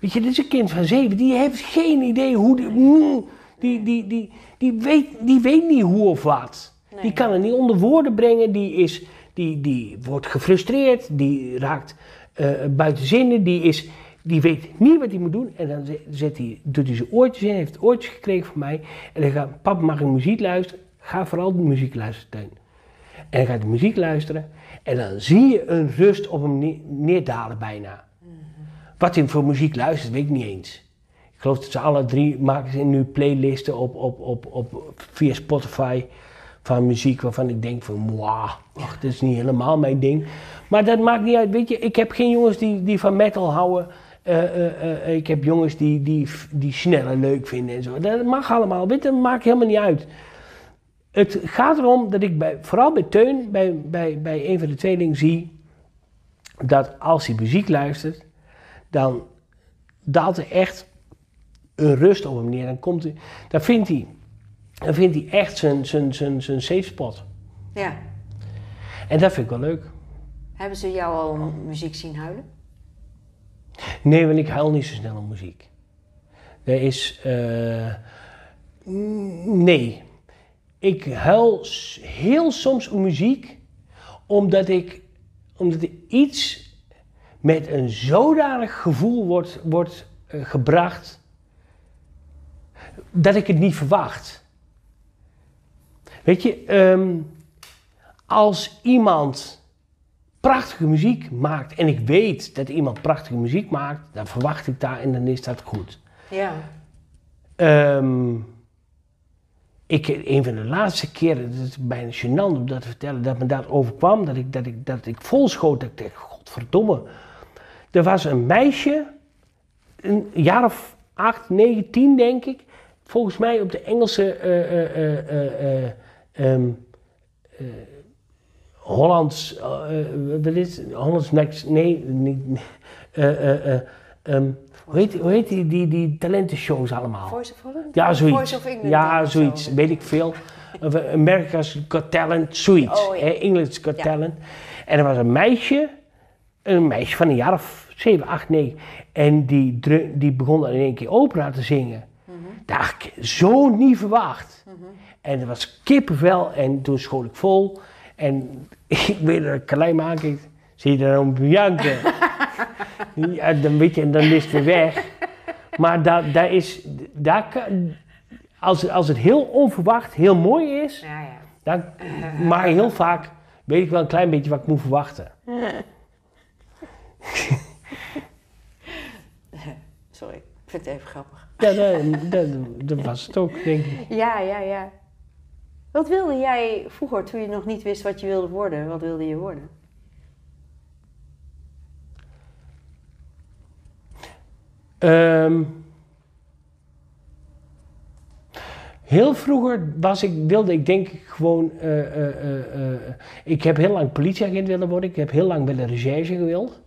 Weet je, dit is een kind van zeven, die heeft geen idee hoe... Die, mm, die, die, die, die, weet, die weet niet hoe of wat. Nee. Die kan het niet onder woorden brengen, die, is, die, die wordt gefrustreerd, die raakt eh, buiten zinnen, die, is, die weet niet wat hij moet doen. En dan zet- hij, doet hij zijn oortjes in, heeft oortjes gekregen van mij. En dan gaat, papa mag ik muziek luisteren? Ga vooral de muziek luisteren, Teun. En dan gaat hij muziek luisteren. En dan zie je een rust op hem ne- neerdalen bijna. Wat hij voor muziek luistert, weet ik niet eens. Ik geloof dat ze alle drie maken ze nu playlisten op, op, op, op, via Spotify van muziek waarvan ik denk van, wow, dat is niet helemaal mijn ding. Maar dat maakt niet uit, weet je, ik heb geen jongens die, die van metal houden. Eh, eh, eh, ik heb jongens die, die, die sneller leuk vinden en zo. Dat mag allemaal, weet je, dat maakt helemaal niet uit. Het gaat erom dat ik bij, vooral bij Teun, bij, bij, bij een van de tweelingen zie, dat als hij muziek luistert, dan daalt er echt een rust op hem neer. Dan, komt hij, dan, vindt, hij, dan vindt hij echt zijn, zijn, zijn, zijn safe spot. ja. En dat vind ik wel leuk. Hebben ze jou al muziek zien huilen? Nee, want ik huil niet zo snel om muziek. Er is. eh, nee. Ik huil heel soms om muziek omdat ik. omdat er iets met een zodanig gevoel wordt, wordt eh, gebracht. dat ik het niet verwacht. Weet je, ehm, als iemand prachtige muziek maakt en ik weet dat iemand prachtige muziek maakt, dan verwacht ik daar en dan is dat goed. Ja. Ehm, ik, een van de laatste keren, het is bijna gênant om dat te vertellen, dat me dat overkwam, dat ik, dat ik, dat ik vol schoot, dat ik dacht, godverdomme. Er was een meisje, een jaar of acht, negen, tien denk ik, volgens mij op de Engelse eh, Hollands, wat is het? Hollands Next, nee, niet, [laughs] ehm, hoe heet, hoe heet die, die, die talentenshows allemaal? Voice of Holland? Ja, zoiets. Voice of England ja, zo. zoiets. Weet ik veel. Eh, America's Got Talent, zoiets. Oh, ja. Got Ja. Talent. En er was een meisje, een meisje van een jaar of 7, 8, 9. En die, die begon dan in één keer opera te zingen. Mhm. Dat had ik zo niet verwacht. En er was kippenvel en toen schoot ik vol. En [laughs] ik weet dat ik klein aankeek. Zie je dan om janken? [laughs] ja, dan weet je, en dan is het weer weg. Maar daar, daar is, daar kan, als, als het heel onverwacht heel mooi is, Ja, ja. dan, maar heel vaak weet ik wel een klein beetje wat ik moet verwachten. [laughs] Sorry, ik vind het even grappig. Ja, dat, dat, dat was het ook, denk ik. Ja, ja, ja. Wat wilde jij vroeger, toen je nog niet wist wat je wilde worden? Wat wilde je worden? Ehm, heel vroeger was ik, wilde ik denk ik gewoon. eh, eh, eh, ik heb heel lang politieagent willen worden. Ik heb heel lang willen recherche gewild.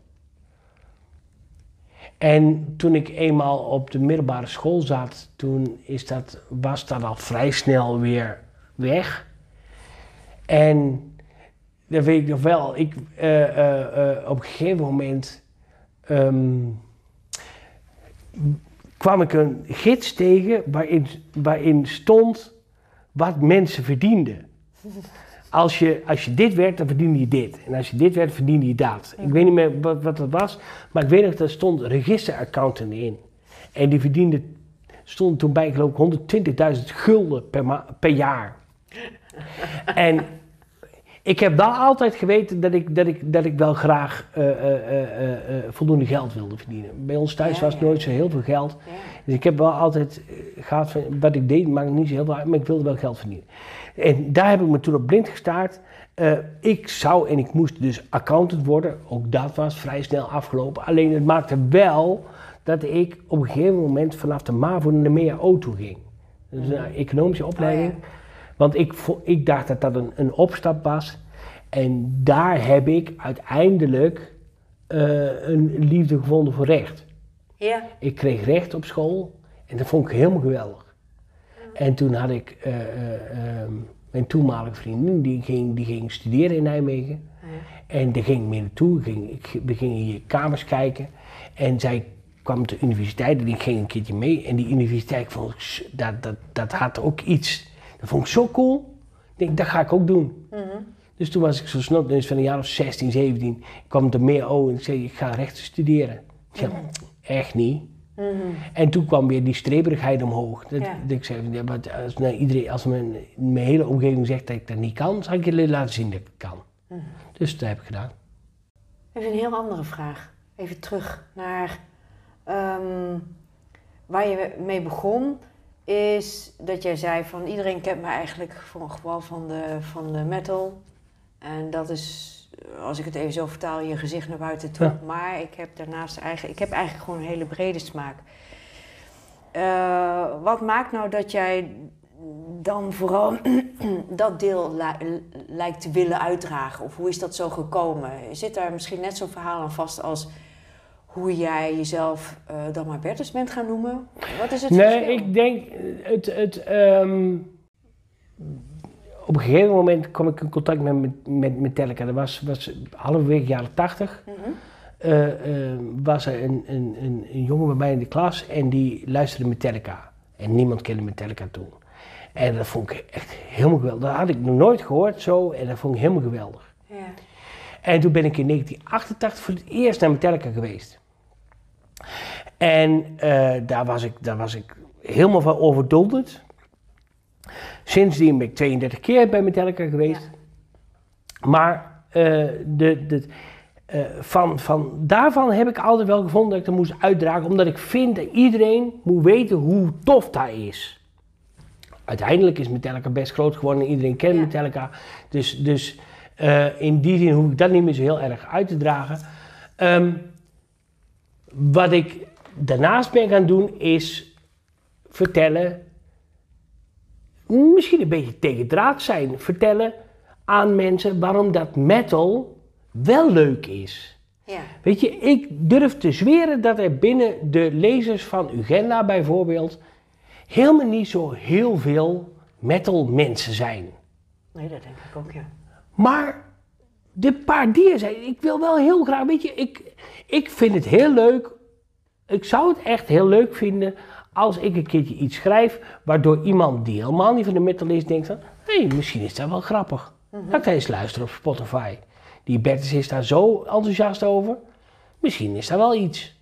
En toen ik eenmaal op de middelbare school zat, toen is dat, was dat al vrij snel weer weg. En dat weet ik nog wel. Ik, op een gegeven moment. ehm, kwam ik een gids tegen waarin, waarin stond wat mensen verdienden. Als je, als je dit werd, dan verdiende je dit. En als je dit werd, verdiende je dat. Ik weet niet meer wat, wat dat was, maar ik weet nog, daar stond registeraccountant in. En die verdiende, stond toen bij, geloof ik, 120.000 gulden per, ma- per jaar. En ik heb wel altijd geweten dat ik, dat ik, dat ik wel graag eh, eh, eh, voldoende geld wilde verdienen. Bij ons thuis Ja, was het ja, nooit zo heel veel geld. Dus ik heb wel altijd eh, gehad van wat ik deed, maakt niet zo heel veel uit, maar ik wilde wel geld verdienen. En daar heb ik me toen op blind gestaard. Ik zou en ik moest dus accountant worden. Ook dat was vrij snel afgelopen. Alleen het maakte wel dat ik op een gegeven moment vanaf de MAVO naar de MEAO toe ging. Dus een economische opleiding. Want ik, ik dacht dat dat een, een opstap was. En daar heb ik uiteindelijk eh, een liefde gevonden voor recht. Ja. Ik kreeg recht op school en dat vond ik helemaal geweldig. En toen had ik eh, eh, ehm, mijn toenmalige vriendin, die ging, die ging studeren in Nijmegen. En daar ging ik mee naartoe. Ging, ik, we gingen hier kamers kijken. En zij kwam de universiteit en ik ging een keertje mee. En die universiteit vond ik, dat, dat, dat had ook iets. Dat vond ik zo cool. Ik denk, dat ga ik ook doen. Dus toen was ik zo snel, dus van een jaar of 16, 17, ik kwam er meer over en ik zei, ik ga rechten studeren. Ik zei, echt niet. En toen kwam weer die streberigheid omhoog. Dat, Ja. dat ik zei, ja, wat, als, nou, iedereen, als mijn, mijn hele omgeving zegt dat ik dat niet kan, zal ik je laten zien dat ik het kan. Dus dat heb ik gedaan. Even een heel andere vraag. Even terug naar ehm, waar je mee begon. Is dat jij zei van iedereen kent me eigenlijk voor een geval van de, van de metal. En dat is, als ik het even zo vertaal, je gezicht naar buiten toe. Ja. Maar ik heb daarnaast eigenlijk, ik heb eigenlijk gewoon een hele brede smaak. Eh, wat maakt nou dat jij dan vooral [clears throat] dat deel li- lijkt te willen uitdragen? Of hoe is dat zo gekomen? Zit daar misschien net zo'n verhaal aan vast als hoe jij jezelf eh, dan maar Bertus bent gaan noemen? Wat is het Nee, verschil? ik denk, het, het, ehm, op een gegeven moment kwam ik in contact met, met, met Metallica. Dat was, was halverwege jaren tachtig. Eh, eh, was er een, een, een, een jongen bij mij in de klas en die luisterde Metallica. En niemand kende Metallica toen. En dat vond ik echt helemaal geweldig. Dat had ik nog nooit gehoord zo en dat vond ik helemaal geweldig. Ja. En toen ben ik in 1988 voor het eerst naar Metallica geweest. En eh, daar, was ik, daar was ik helemaal van overdonderd. Sindsdien ben ik 32 keer bij Metallica geweest. Maar eh, de, de, eh, van, van daarvan heb ik altijd wel gevonden dat ik dat moest uitdragen. Omdat ik vind dat iedereen moet weten hoe tof dat is. Uiteindelijk is Metallica best groot geworden en iedereen kent Ja. Metallica. Dus, dus eh, in die zin hoef ik dat niet meer zo heel erg uit te dragen. Ehm, wat ik daarnaast ben gaan doen is vertellen, misschien een beetje tegen draad zijn, vertellen aan mensen waarom dat metal wel leuk is. Ja. Weet je, ik durf te zweren dat er binnen de lezers van Ugenda bijvoorbeeld helemaal niet zo heel veel metal mensen zijn. Nee, dat denk ik ook, ja. Maar de paar die er zijn, ik wil wel heel graag, weet je, ik, ik vind het heel leuk. Ik zou het echt heel leuk vinden als ik een keertje iets schrijf waardoor iemand die helemaal niet van de metal is denkt van, hé, hey, misschien is dat wel grappig. Laat ik eens luisteren op Spotify. Die Bertus is daar zo enthousiast over. Misschien is dat wel iets.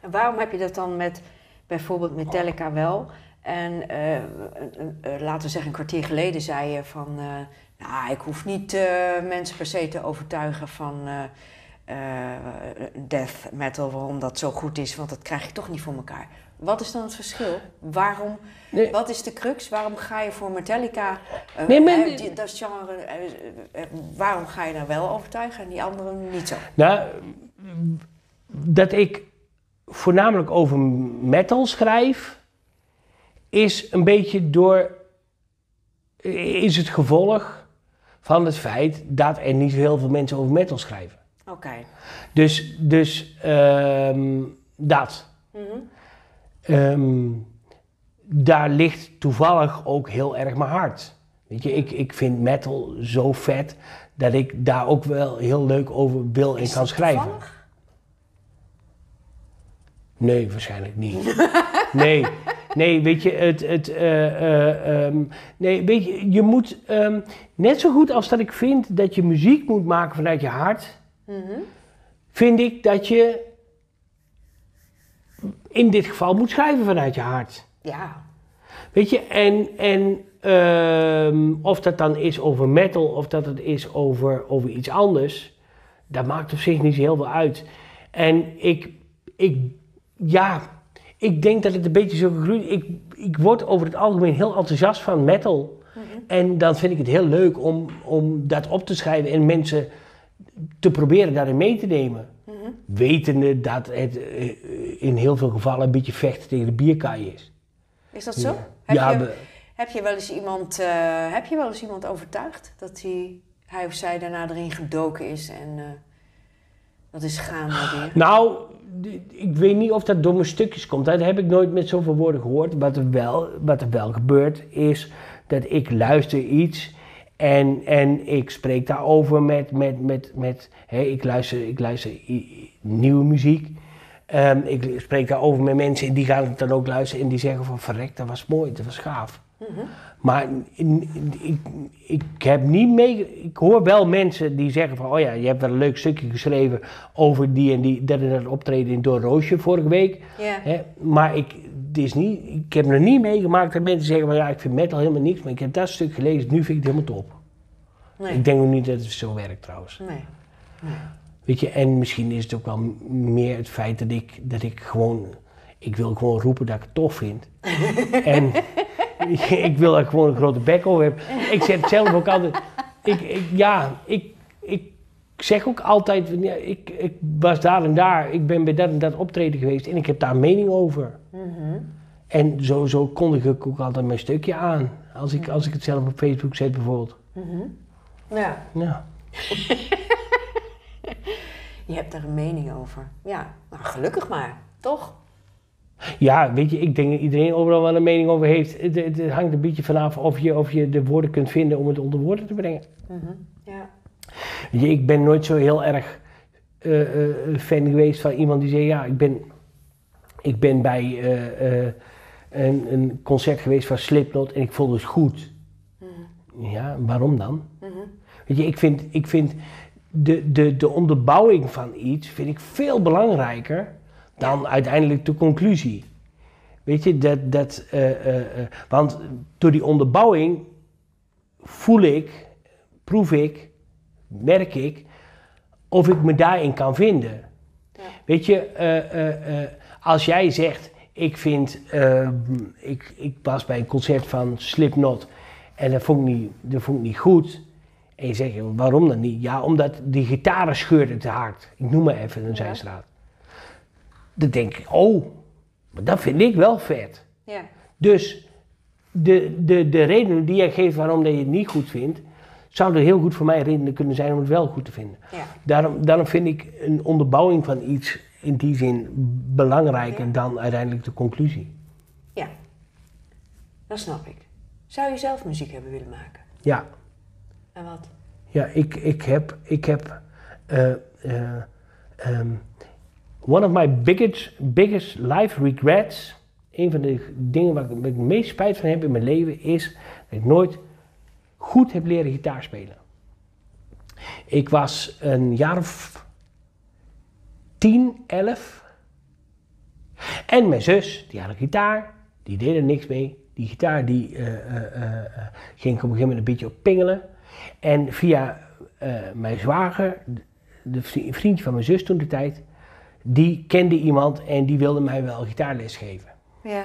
En waarom heb je dat dan met bijvoorbeeld Metallica wel? En eh, eh, eh, laten we zeggen, een kwartier geleden zei je van... nou, ik hoef niet eh, mensen per se te overtuigen van eh, death metal, waarom dat zo goed is, want dat krijg je toch niet voor elkaar. Wat is dan het verschil? Waarom, Nee. wat is de crux? Waarom ga je voor Metallica, Nee, maar- die- dat genre, waarom ga je daar wel overtuigen en die anderen niet zo? Nou, dat ik voornamelijk over metal schrijf, is een beetje door. is het gevolg van het feit dat er niet zo heel veel mensen over metal schrijven. Oké. Dus, dus ehm, dat. Mhm. Ehm, daar ligt toevallig ook heel erg mijn hart. Weet je, ik, ik vind metal zo vet dat ik daar ook wel heel leuk over wil en Is kan dat schrijven. toevallig? Nee, waarschijnlijk niet. Nee, [laughs] nee, weet je, het, het, eh, eh, ehm, nee, weet je, je moet, ehm, net zo goed als dat ik vind dat je muziek moet maken vanuit je hart, Mhm. vind ik dat je in dit geval moet schrijven vanuit je hart. Ja. Weet je, en, en ehm, of dat dan is over metal of dat het is over, over iets anders, dat maakt op zich niet zo heel veel uit. En ik, ik, ja, ik denk dat het een beetje zo gegroeid Ik, ik word over het algemeen heel enthousiast van metal. En dan vind ik het heel leuk om, om dat op te schrijven en mensen te proberen daarin mee te nemen. Wetende dat het eh, in heel veel gevallen een beetje vechten tegen de bierkaai is. Is dat zo? Ja. Heb, Ja, je, heb je wel eens iemand, eh, heb je wel eens iemand overtuigd dat hij, hij of zij daarna erin gedoken is en eh, dat is gaande weer? Nou, ik weet niet of dat door mijn stukjes komt. Dat heb ik nooit met zoveel woorden gehoord. Wat er wel, wat er wel gebeurt is dat ik luister iets en, en ik spreek daarover met, met, met, met hè, ik luister, ik luister nieuwe muziek. Ehm, ik spreek daarover met mensen en die gaan het dan ook luisteren en die zeggen van verrek, dat was mooi, dat was gaaf. In- in- ik, ik heb niet mee. Ik hoor wel mensen die zeggen van, oh ja, je hebt wel een leuk stukje geschreven over die en die, dat en dat optreden in Door Roosje vorige week. Ja. Hè? Maar ik, het is niet, ik heb nog niet meegemaakt dat mensen zeggen van, ja, ik vind metal helemaal niks, maar ik heb dat stuk gelezen, nu vind ik het helemaal top. Nee. Ik denk ook niet dat het zo werkt trouwens. Nee. Weet je, en misschien is het ook wel meer het feit dat ik, dat ik gewoon, ik wil gewoon roepen dat ik het tof vind. [laughs] en [laughs] ik wil er gewoon een grote bek over hebben. Ik zeg het zelf ook altijd, ik, ik, ja, ik, ik zeg ook altijd, ik, ik was daar en daar, ik ben bij dat en dat optreden geweest en ik heb daar een mening over. En zo, zo kondig ik ook altijd mijn stukje aan, als ik, als ik het zelf op Facebook zet bijvoorbeeld. Ja. Ja. [laughs] Je hebt daar een mening over. Ja, nou gelukkig maar, toch? Ja, weet je, ik denk dat iedereen overal wel een mening over heeft. Het, het- het hangt een beetje vanaf of je, of je de woorden kunt vinden om het onder woorden te brengen. Ja. Weet je, ik ben nooit zo heel erg eh, eh, fan geweest van iemand die zei, ja, ik ben, ik ben bij eh, een, een concert geweest van Slipknot en ik voelde het goed. Ja, waarom dan? Weet je, ik vind, ik vind de, de, de onderbouwing van iets vind ik veel belangrijker dan uiteindelijk de conclusie. Weet je, dat, dat, eh, eh, eh, want door die onderbouwing voel ik, proef ik, merk ik of ik me daarin kan vinden. Weet je, als jij zegt, ik vind, eh, ik, ik was bij een concert van Slipknot en dat vond ik niet, dat vond ik niet goed. En je zegt, waarom dan niet? Ja, omdat die gitaren scheurden te hard. Ik noem maar even een zijstraat. Dan denk ik, oh, maar dat vind ik wel vet. Ja. Dus de, de, de redenen die jij geeft waarom dat je het niet goed vindt, zouden heel goed voor mij redenen kunnen zijn om het wel goed te vinden. Ja. Daarom, daarom vind ik een onderbouwing van iets in die zin belangrijker Ja. dan uiteindelijk de conclusie. Ja. Dat snap ik. Zou je zelf muziek hebben willen maken? Ja, En wat? ja ik, ik heb, ik heb eh, eh, ehm, one of my biggest, biggest life regrets, een van de dingen waar ik, waar het meest spijt van heb in mijn leven, is dat ik nooit goed heb leren gitaar spelen. Ik was een jaar of 10, 11. En mijn zus, die had een gitaar, die deed er niks mee. Die gitaar die, eh, eh, eh, ging op een gegeven moment een beetje op pingelen. En via mijn zwager, de vri- vriendje van mijn zus toen de tijd, die kende iemand en die wilde mij wel gitaarles geven. Ja.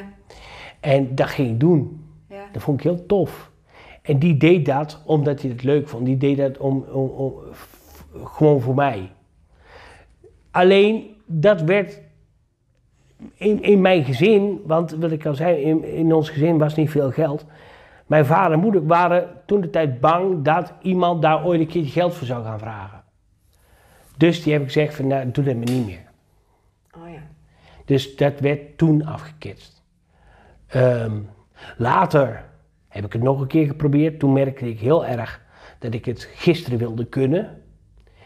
En dat ging ik doen. Ja. Dat vond ik heel tof. En die deed dat omdat hij het leuk vond. Die deed dat om, om, gewoon voor mij. Alleen, dat werd in, in mijn gezin, want wat ik al zei, in, in ons gezin was niet veel geld. Mijn vader en moeder waren toen de tijd bang dat iemand daar ooit een keertje geld voor zou gaan vragen. Dus die heb ik gezegd van, nou, doe dat maar niet meer. Dus dat werd toen afgeketst. Ehm, later heb ik het nog een keer geprobeerd. Toen merkte ik heel erg dat ik het gisteren wilde kunnen.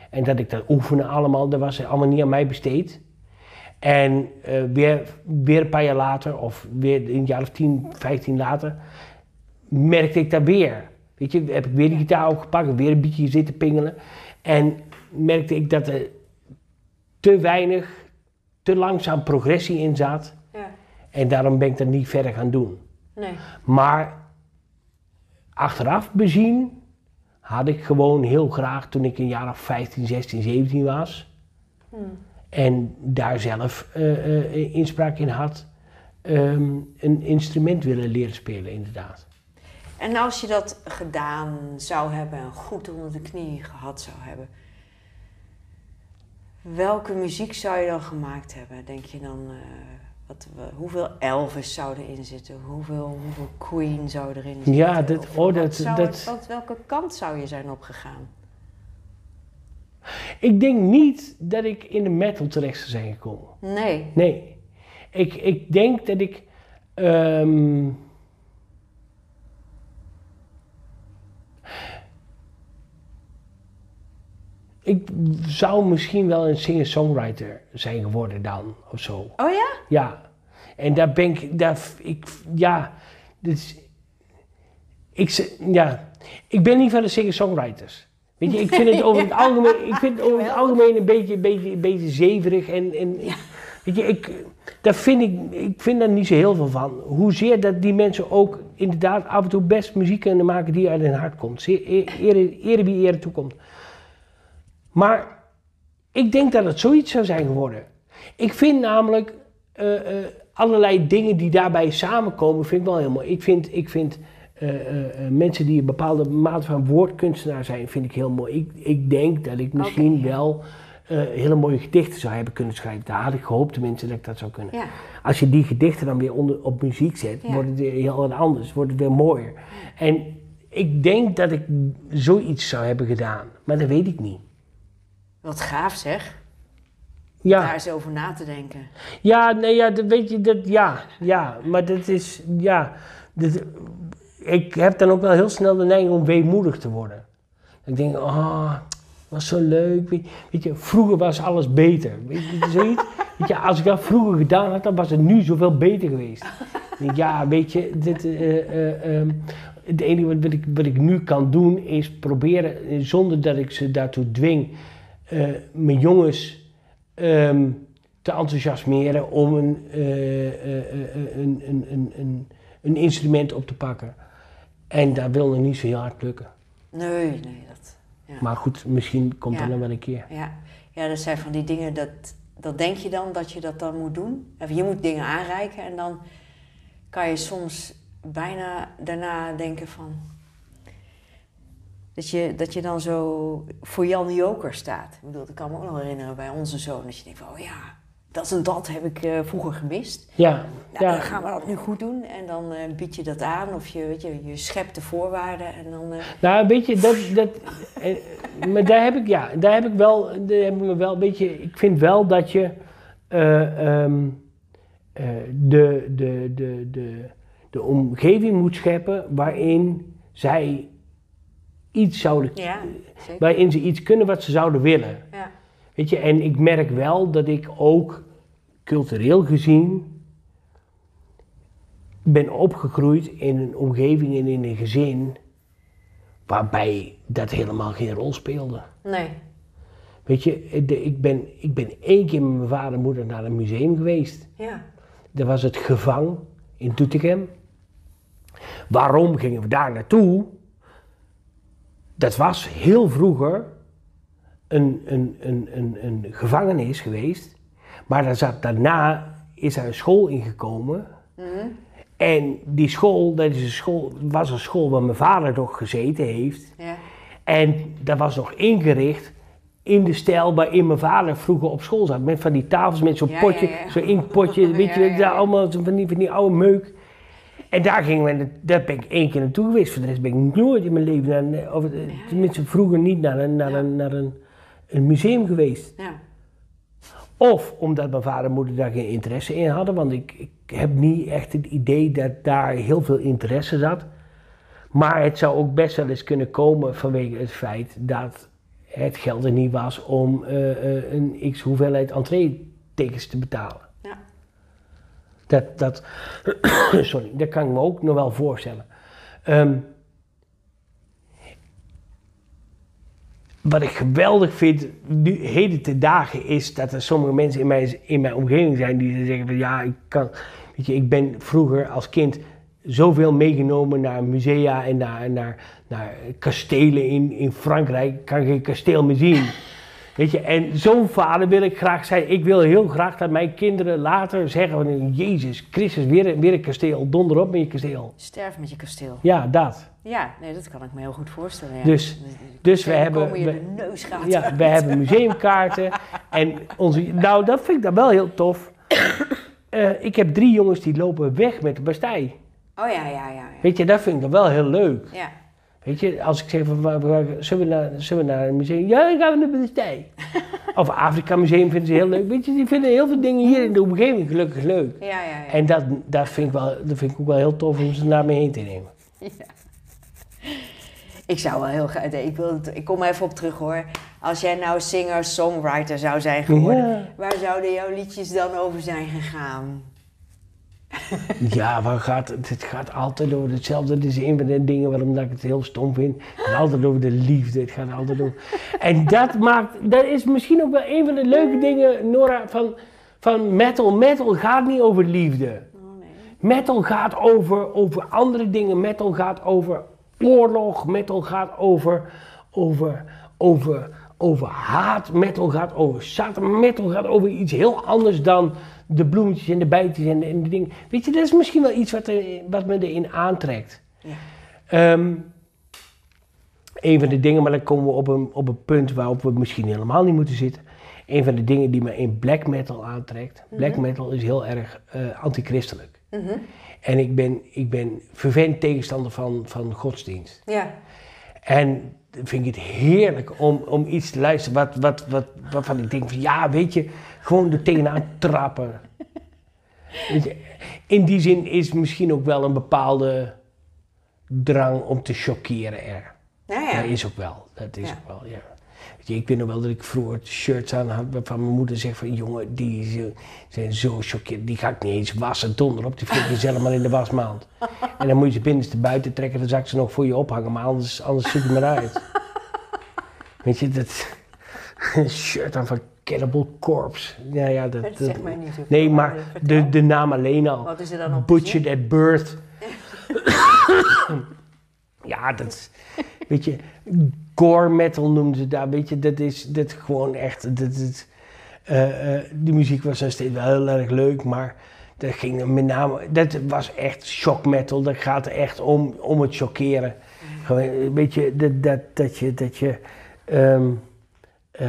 En dat ik dat oefenen allemaal, dat was allemaal niet aan mij besteed. En eh, weer, weer een paar jaar later, of weer een jaar of 10, 15 later, merkte ik dat weer. Weet je, heb ik weer die gitaar opgepakt, weer een beetje zitten pingelen. En merkte ik dat er te weinig, te langzaam progressie in zat. Ja. En daarom ben ik dat niet verder gaan doen. Nee. Maar achteraf bezien had ik gewoon heel graag toen ik een jaar of 15, 16, 17 was. En daar zelf eh, eh, inspraak in had. ehm, een instrument willen leren spelen, inderdaad. En als je dat gedaan zou hebben en goed onder de knie gehad zou hebben, welke muziek zou je dan gemaakt hebben? Denk je dan, eh, wat, hoeveel Elvis zou erin zitten? Hoeveel, hoeveel Queen zou erin zitten? Ja, dat- Of oh, dat- zou dat- het- wat- welke kant zou je zijn opgegaan? Ik denk niet dat ik in de metal terecht zou zijn gekomen. Nee. Nee. Ik, ik denk dat ik. ehm, ik zou misschien wel een singer-songwriter zijn geworden dan, of zo. Oh ja? Ja. En daar ben ik, daar, ik, ja, dus, ik, ja, ik ben niet van de singer-songwriters. Weet je, ik vind het over het [laughs] algemeen, ik vind het over het algemeen een beetje, een beetje, een beetje zeverig en, en weet je, ik, daar vind ik, ik vind daar niet zo heel veel van. Hoezeer dat die mensen ook inderdaad af en toe best muziek kunnen maken die uit hun hart komt. Zeer, ere, ere wie ere toekomt. Maar ik denk dat het zoiets zou zijn geworden. Ik vind namelijk eh, eh, allerlei dingen die daarbij samenkomen, vind ik wel heel mooi. Ik vind, ik vind eh, mensen die een bepaalde mate van woordkunstenaar zijn, vind ik heel mooi. Ik, ik denk dat ik misschien wel hele mooie gedichten zou hebben kunnen schrijven. Daar had ik gehoopt tenminste dat ik dat zou kunnen. Ja. Als je die gedichten dan weer onder, op muziek zet, Ja. wordt het weer heel wat anders, wordt het weer mooier. En ik denk dat ik zoiets zou hebben gedaan, maar dat weet ik niet. Wat gaaf zeg. Ja. Daar eens over na te denken. Ja, nee, ja, dat weet je, dat, ja, ja, maar dat is, ja, dat, ik heb dan ook wel heel snel de neiging om weemoedig te worden. Ik denk, ah, was zo leuk, weet, weet je, vroeger was alles beter, weet je, zoiets. [laughs] Weet je, als ik dat vroeger gedaan had, dan was het nu zoveel beter geweest. Denk, ja, weet je, dit, ehm, het enige wat, wat ik, wat ik nu kan doen is proberen, eh, zonder dat ik ze daartoe dwing, eh, mijn jongens ehm, te enthousiasmeren om een, eh, eh, eh, een, een, een, een, een instrument op te pakken. En dat wil nog niet zo heel hard lukken. Nee, nee, dat. Ja. Maar goed, misschien komt Ja. dat nog wel een keer. Ja, ja dat zijn van die dingen, dat, dat denk je dan dat je dat dan moet doen. Of je moet dingen aanreiken en dan kan je soms bijna daarna denken van... Dat je, dat je dan zo voor Jan Joker staat. Ik bedoel, ik kan me ook nog herinneren bij onze zoon. Dat je denkt van, oh ja, dat en dat heb ik eh, vroeger gemist. Ja, Nou, ja. dan gaan we dat nu goed doen. En dan eh, bied je dat aan. Of je, weet je, je schept de voorwaarden. En dan... eh, Nou, weet je, dat, dat, eh, maar daar heb ik, ja, daar heb ik wel, daar heb ik me wel, weet je, ik vind wel dat je eh, ehm, eh, de, de, de, de, de omgeving moet scheppen waarin zij iets zouden, ja, zeker. waarin ze iets kunnen wat ze zouden willen. Ja. Weet je, en ik merk wel dat ik ook cultureel gezien ben opgegroeid in een omgeving en in een gezin waarbij dat helemaal geen rol speelde. Nee. Weet je, de- ik ben, ik ben één keer met mijn vader en moeder naar een museum geweest. Ja. Dat was het Gevang in Doetinchem. Waarom gingen we daar naartoe? Dat was heel vroeger een, een, een, een, een gevangenis geweest. Maar daar zat, daarna is er een school ingekomen. En die school, dat is een school, was een school waar mijn vader nog gezeten heeft. Ja. En dat was nog ingericht in de stijl waarin mijn vader vroeger op school zat. Met van die tafels met zo'n Ja, potje, ja, zo'n inkpotje, [laughs] weet je, daar allemaal van die, van die oude meuk. En daar gingen we, daar ben ik één keer naartoe geweest. Voor de rest ben ik nooit in mijn leven, naar, of, eh, tenminste vroeger niet, naar, een, naar, een, naar een, een museum geweest. Ja. Of omdat mijn vader en moeder daar geen interesse in hadden, want ik, ik heb niet echt het idee dat daar heel veel interesse zat. Maar het zou ook best wel eens kunnen komen vanwege het feit dat het geld er niet was om eh, eh, een x hoeveelheid entree-tickets te betalen. Dat, dat, [coughs] sorry, dat kan ik me ook nog wel voorstellen. Ehm, wat ik geweldig vind, nu, heden te dagen, is dat er sommige mensen in mijn, in mijn omgeving zijn die zeggen van ja, ik kan, weet je, ik ben vroeger als kind zoveel meegenomen naar musea en naar, naar, naar kastelen in, in Frankrijk. Ik kan geen kasteel meer zien. Weet je, en zo'n vader wil ik graag zijn. Ik wil heel graag dat mijn kinderen later zeggen van Jezus Christus, weer, een- weer een kasteel, donder op met je kasteel. Sterf met je kasteel. Ja, dat. Ja, nee, dat kan ik me heel goed voorstellen. Ja. Dus- dus we hebben- we- de neus gaat Ja, we [laughs] hebben museumkaarten. En onze, nou, dat vind ik dan wel heel tof. Eh, ik heb drie jongens die lopen weg met de Bastei. Oh ja, ja, ja. ja. Weet je, dat vind ik dan wel heel leuk. ja. Weet je, als ik zeg van, zullen, we naar, zullen we naar een museum? Ja, dan gaan we naar de Bastei. [laughs] of Afrika Museum vinden ze heel leuk. Weet je, die vinden heel veel dingen hier in de omgeving gelukkig leuk. Ja, ja, ja. En dat, dat, vind ik wel, dat vind ik ook wel heel tof om ze naar me heen te nemen. [laughs] Ik zou wel heel graag... Ik, wil ik kom er even op terug hoor. Als jij nou singer-songwriter zou zijn geworden, Ja. waar zouden jouw liedjes dan over zijn gegaan? Ja, waar gaat, het het gaat altijd over hetzelfde. Dat is een van de dingen waarom dat ik het heel stom vind. Het gaat altijd over de liefde. Het gaat altijd over... En dat maakt... Dat is misschien ook wel een van de leuke dingen, Nora, van, van metal. Metal gaat niet over liefde. Oh nee. Metal gaat over, over andere dingen. Metal gaat over oorlog. Metal gaat over, over, over, over haat. Metal gaat over Satan. Metal gaat over iets heel anders dan de bloemetjes en de bijtjes en de, en de dingen. Weet je, dat is misschien wel iets wat, er, wat me erin aantrekt. Ja. Ehm, een van de dingen, maar dan komen we op een, op een punt waarop we misschien helemaal niet moeten zitten. Een van de dingen die me in black metal aantrekt. Black metal is heel erg eh antichristelijk. Mhm. En ik ben, ik ben vervent tegenstander van, van godsdienst. Ja. En vind ik het heerlijk om, om iets te luisteren wat, wat, wat, waarvan ik denk van ja, weet je, gewoon er tegenaan trappen. In die zin is misschien ook wel een bepaalde drang om te chockeren er. Ja, ja. Dat is ook wel, dat is Ja. ook wel, ja. Weet je, ik weet nog wel dat ik vroeger shirts aan had waarvan mijn moeder zegt van jongen, die zo- zijn zo chockerend, die ga ik niet eens wassen, donder op, die flik je zelf maar in de wasmaand. En dan moet je ze binnenste buiten trekken, dan zak ik ze nog voor je ophangen, maar anders, anders zoek je maar uit. [laughs] Weet je, dat [laughs] een shirt aan van Cannibal Corpse. Ja, ja, dat, Dat dat- zegt mij niet. Nee, maar de, de naam alleen al. Wat is er dan op Butchered at birth. [coughs] ja, dat is, weet je, gore metal noemden ze daar, weet je, dat is, dat gewoon echt, dat is, eh, eh, die muziek was nog steeds wel heel erg leuk, maar dat ging met name, dat was echt shock metal, dat gaat er echt om, om het chockeren. Gewoon, weet je, dat, dat, dat je, dat je, ehm, eh,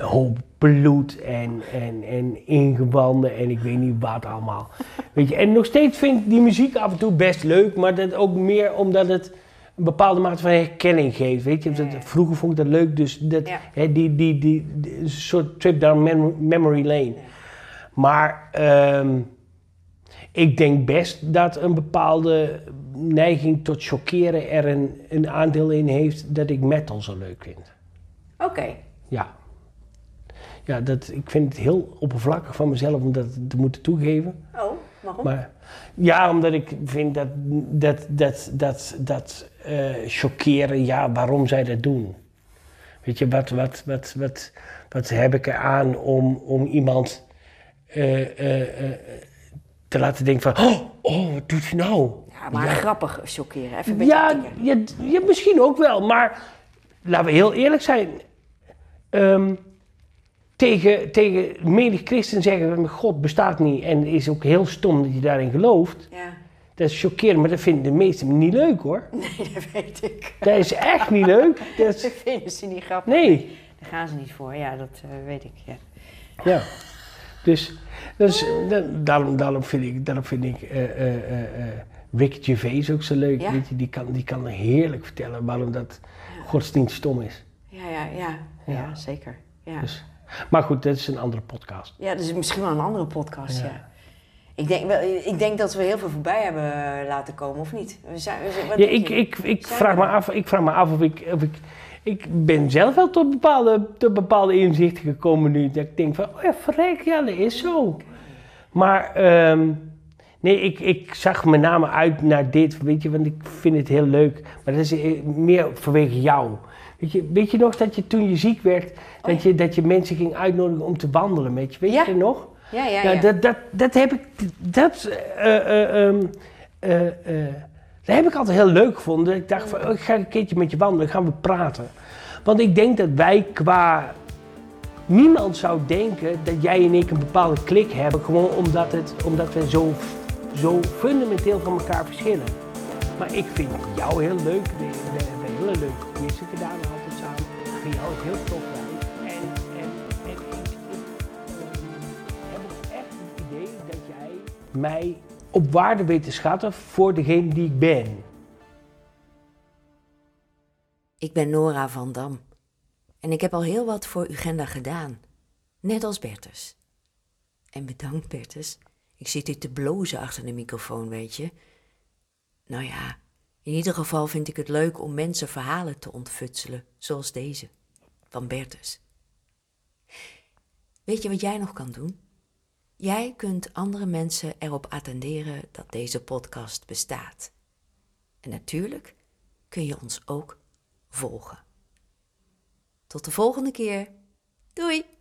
hoop bloed en, en, en ingewanden en ik weet niet wat allemaal. Weet je, en nog steeds vind ik die muziek af en toe best leuk, maar dat ook meer omdat het een bepaalde mate van herkenning geeft. Weet je, Dat- vroeger vond ik dat leuk, dus dat, Ja. hè, die, die, die, soort trip down mem- memory lane. Maar ehm, ik denk best dat een bepaalde neiging tot chockeren er een, een aandeel in heeft dat ik metal zo leuk vind. Oké. Ja. Ja, dat, ik vind het heel oppervlakkig van mezelf om dat te moeten toegeven. Oh, waarom? Maar ja, omdat ik vind dat dat, dat, dat, dat eh, chockeren, ja, waarom zij dat doen? Weet je, wat, wat, wat, wat, wat heb ik eraan om, om iemand eh, eh, te laten denken van, oh, oh, wat doet ze nou? Ja, maar grappig chockeren. Even een beetje Ja, ja, ja, misschien ook wel, maar laten we heel eerlijk zijn. Ehm, tegen, tegen menig christen zeggen God bestaat niet en is ook heel stom dat je daarin gelooft. Ja. Dat is chockerend, maar dat vinden de meesten niet leuk hoor. [laughs] Nee, dat weet ik. Dat is echt niet leuk. [laughs] Dat is- Dat vinden ze niet grappig. nee, Daar gaan ze niet voor. Ja, dat eh, weet ik. Ja. ja. Dus, dus da- daarom, daarom vind ik, daarom vind ik Rick Gervais ook zo leuk. Ja. Weet je, die, kan, die kan heerlijk vertellen waarom dat godsdienst stom is. Ja, ja, ja. Ja, Ja. zeker. Ja. Dus, maar goed, dat is een andere podcast. ja, dat is misschien wel een andere podcast, ja. Ja. Ik denk, wel, ik denk dat we heel veel voorbij hebben laten komen, of niet? We zijn, we zijn- wat Ja, ik, ik, ik, Zijn vraag we me af, ik vraag me af of ik, of ik... Ik ben zelf wel tot bepaalde, tot bepaalde inzichten gekomen nu. Dat ik denk van, oh ja, verrek, ja, dat is zo. Maar ehm, nee, ik, ik zag met name uit naar dit, weet je, want ik vind het heel leuk. Maar dat is eh, meer vanwege jou. Weet je, weet je nog dat je toen je ziek werd, dat, je, dat je mensen ging uitnodigen om te wandelen met je? Weet Ja. je dat nog? Ja, ja, Ja, ja. Dat, dat, dat heb ik. Dat, eh, eh, ehm, eh, dat heb ik altijd heel leuk gevonden. Ik dacht van, oh, ik ga een keertje met je wandelen, gaan we praten. Want ik denk dat wij qua. Niemand zou denken dat jij en ik een bepaalde klik hebben, gewoon omdat, het, omdat we zo, zo fundamenteel van elkaar verschillen. Maar ik vind jou heel leuk. We, we hele leuke quizzen gedaan altijd samen. Jou ook heel tof bij. En, en, en ik, ik eh, heb ook echt het idee dat jij mij op waarde weet te schatten voor degene die ik ben. Ik ben Nora van Dam. En ik heb al heel wat voor Ugenda gedaan. Net als Bertus. En bedankt, Bertus. Ik zit hier te blozen achter de microfoon, weet je. Nou ja, in ieder geval vind ik het leuk om mensen verhalen te ontfutselen, zoals deze, van Bertus. Weet je wat jij nog kan doen? Jij kunt andere mensen erop attenderen dat deze podcast bestaat. En natuurlijk kun je ons ook volgen. Tot de volgende keer. Doei!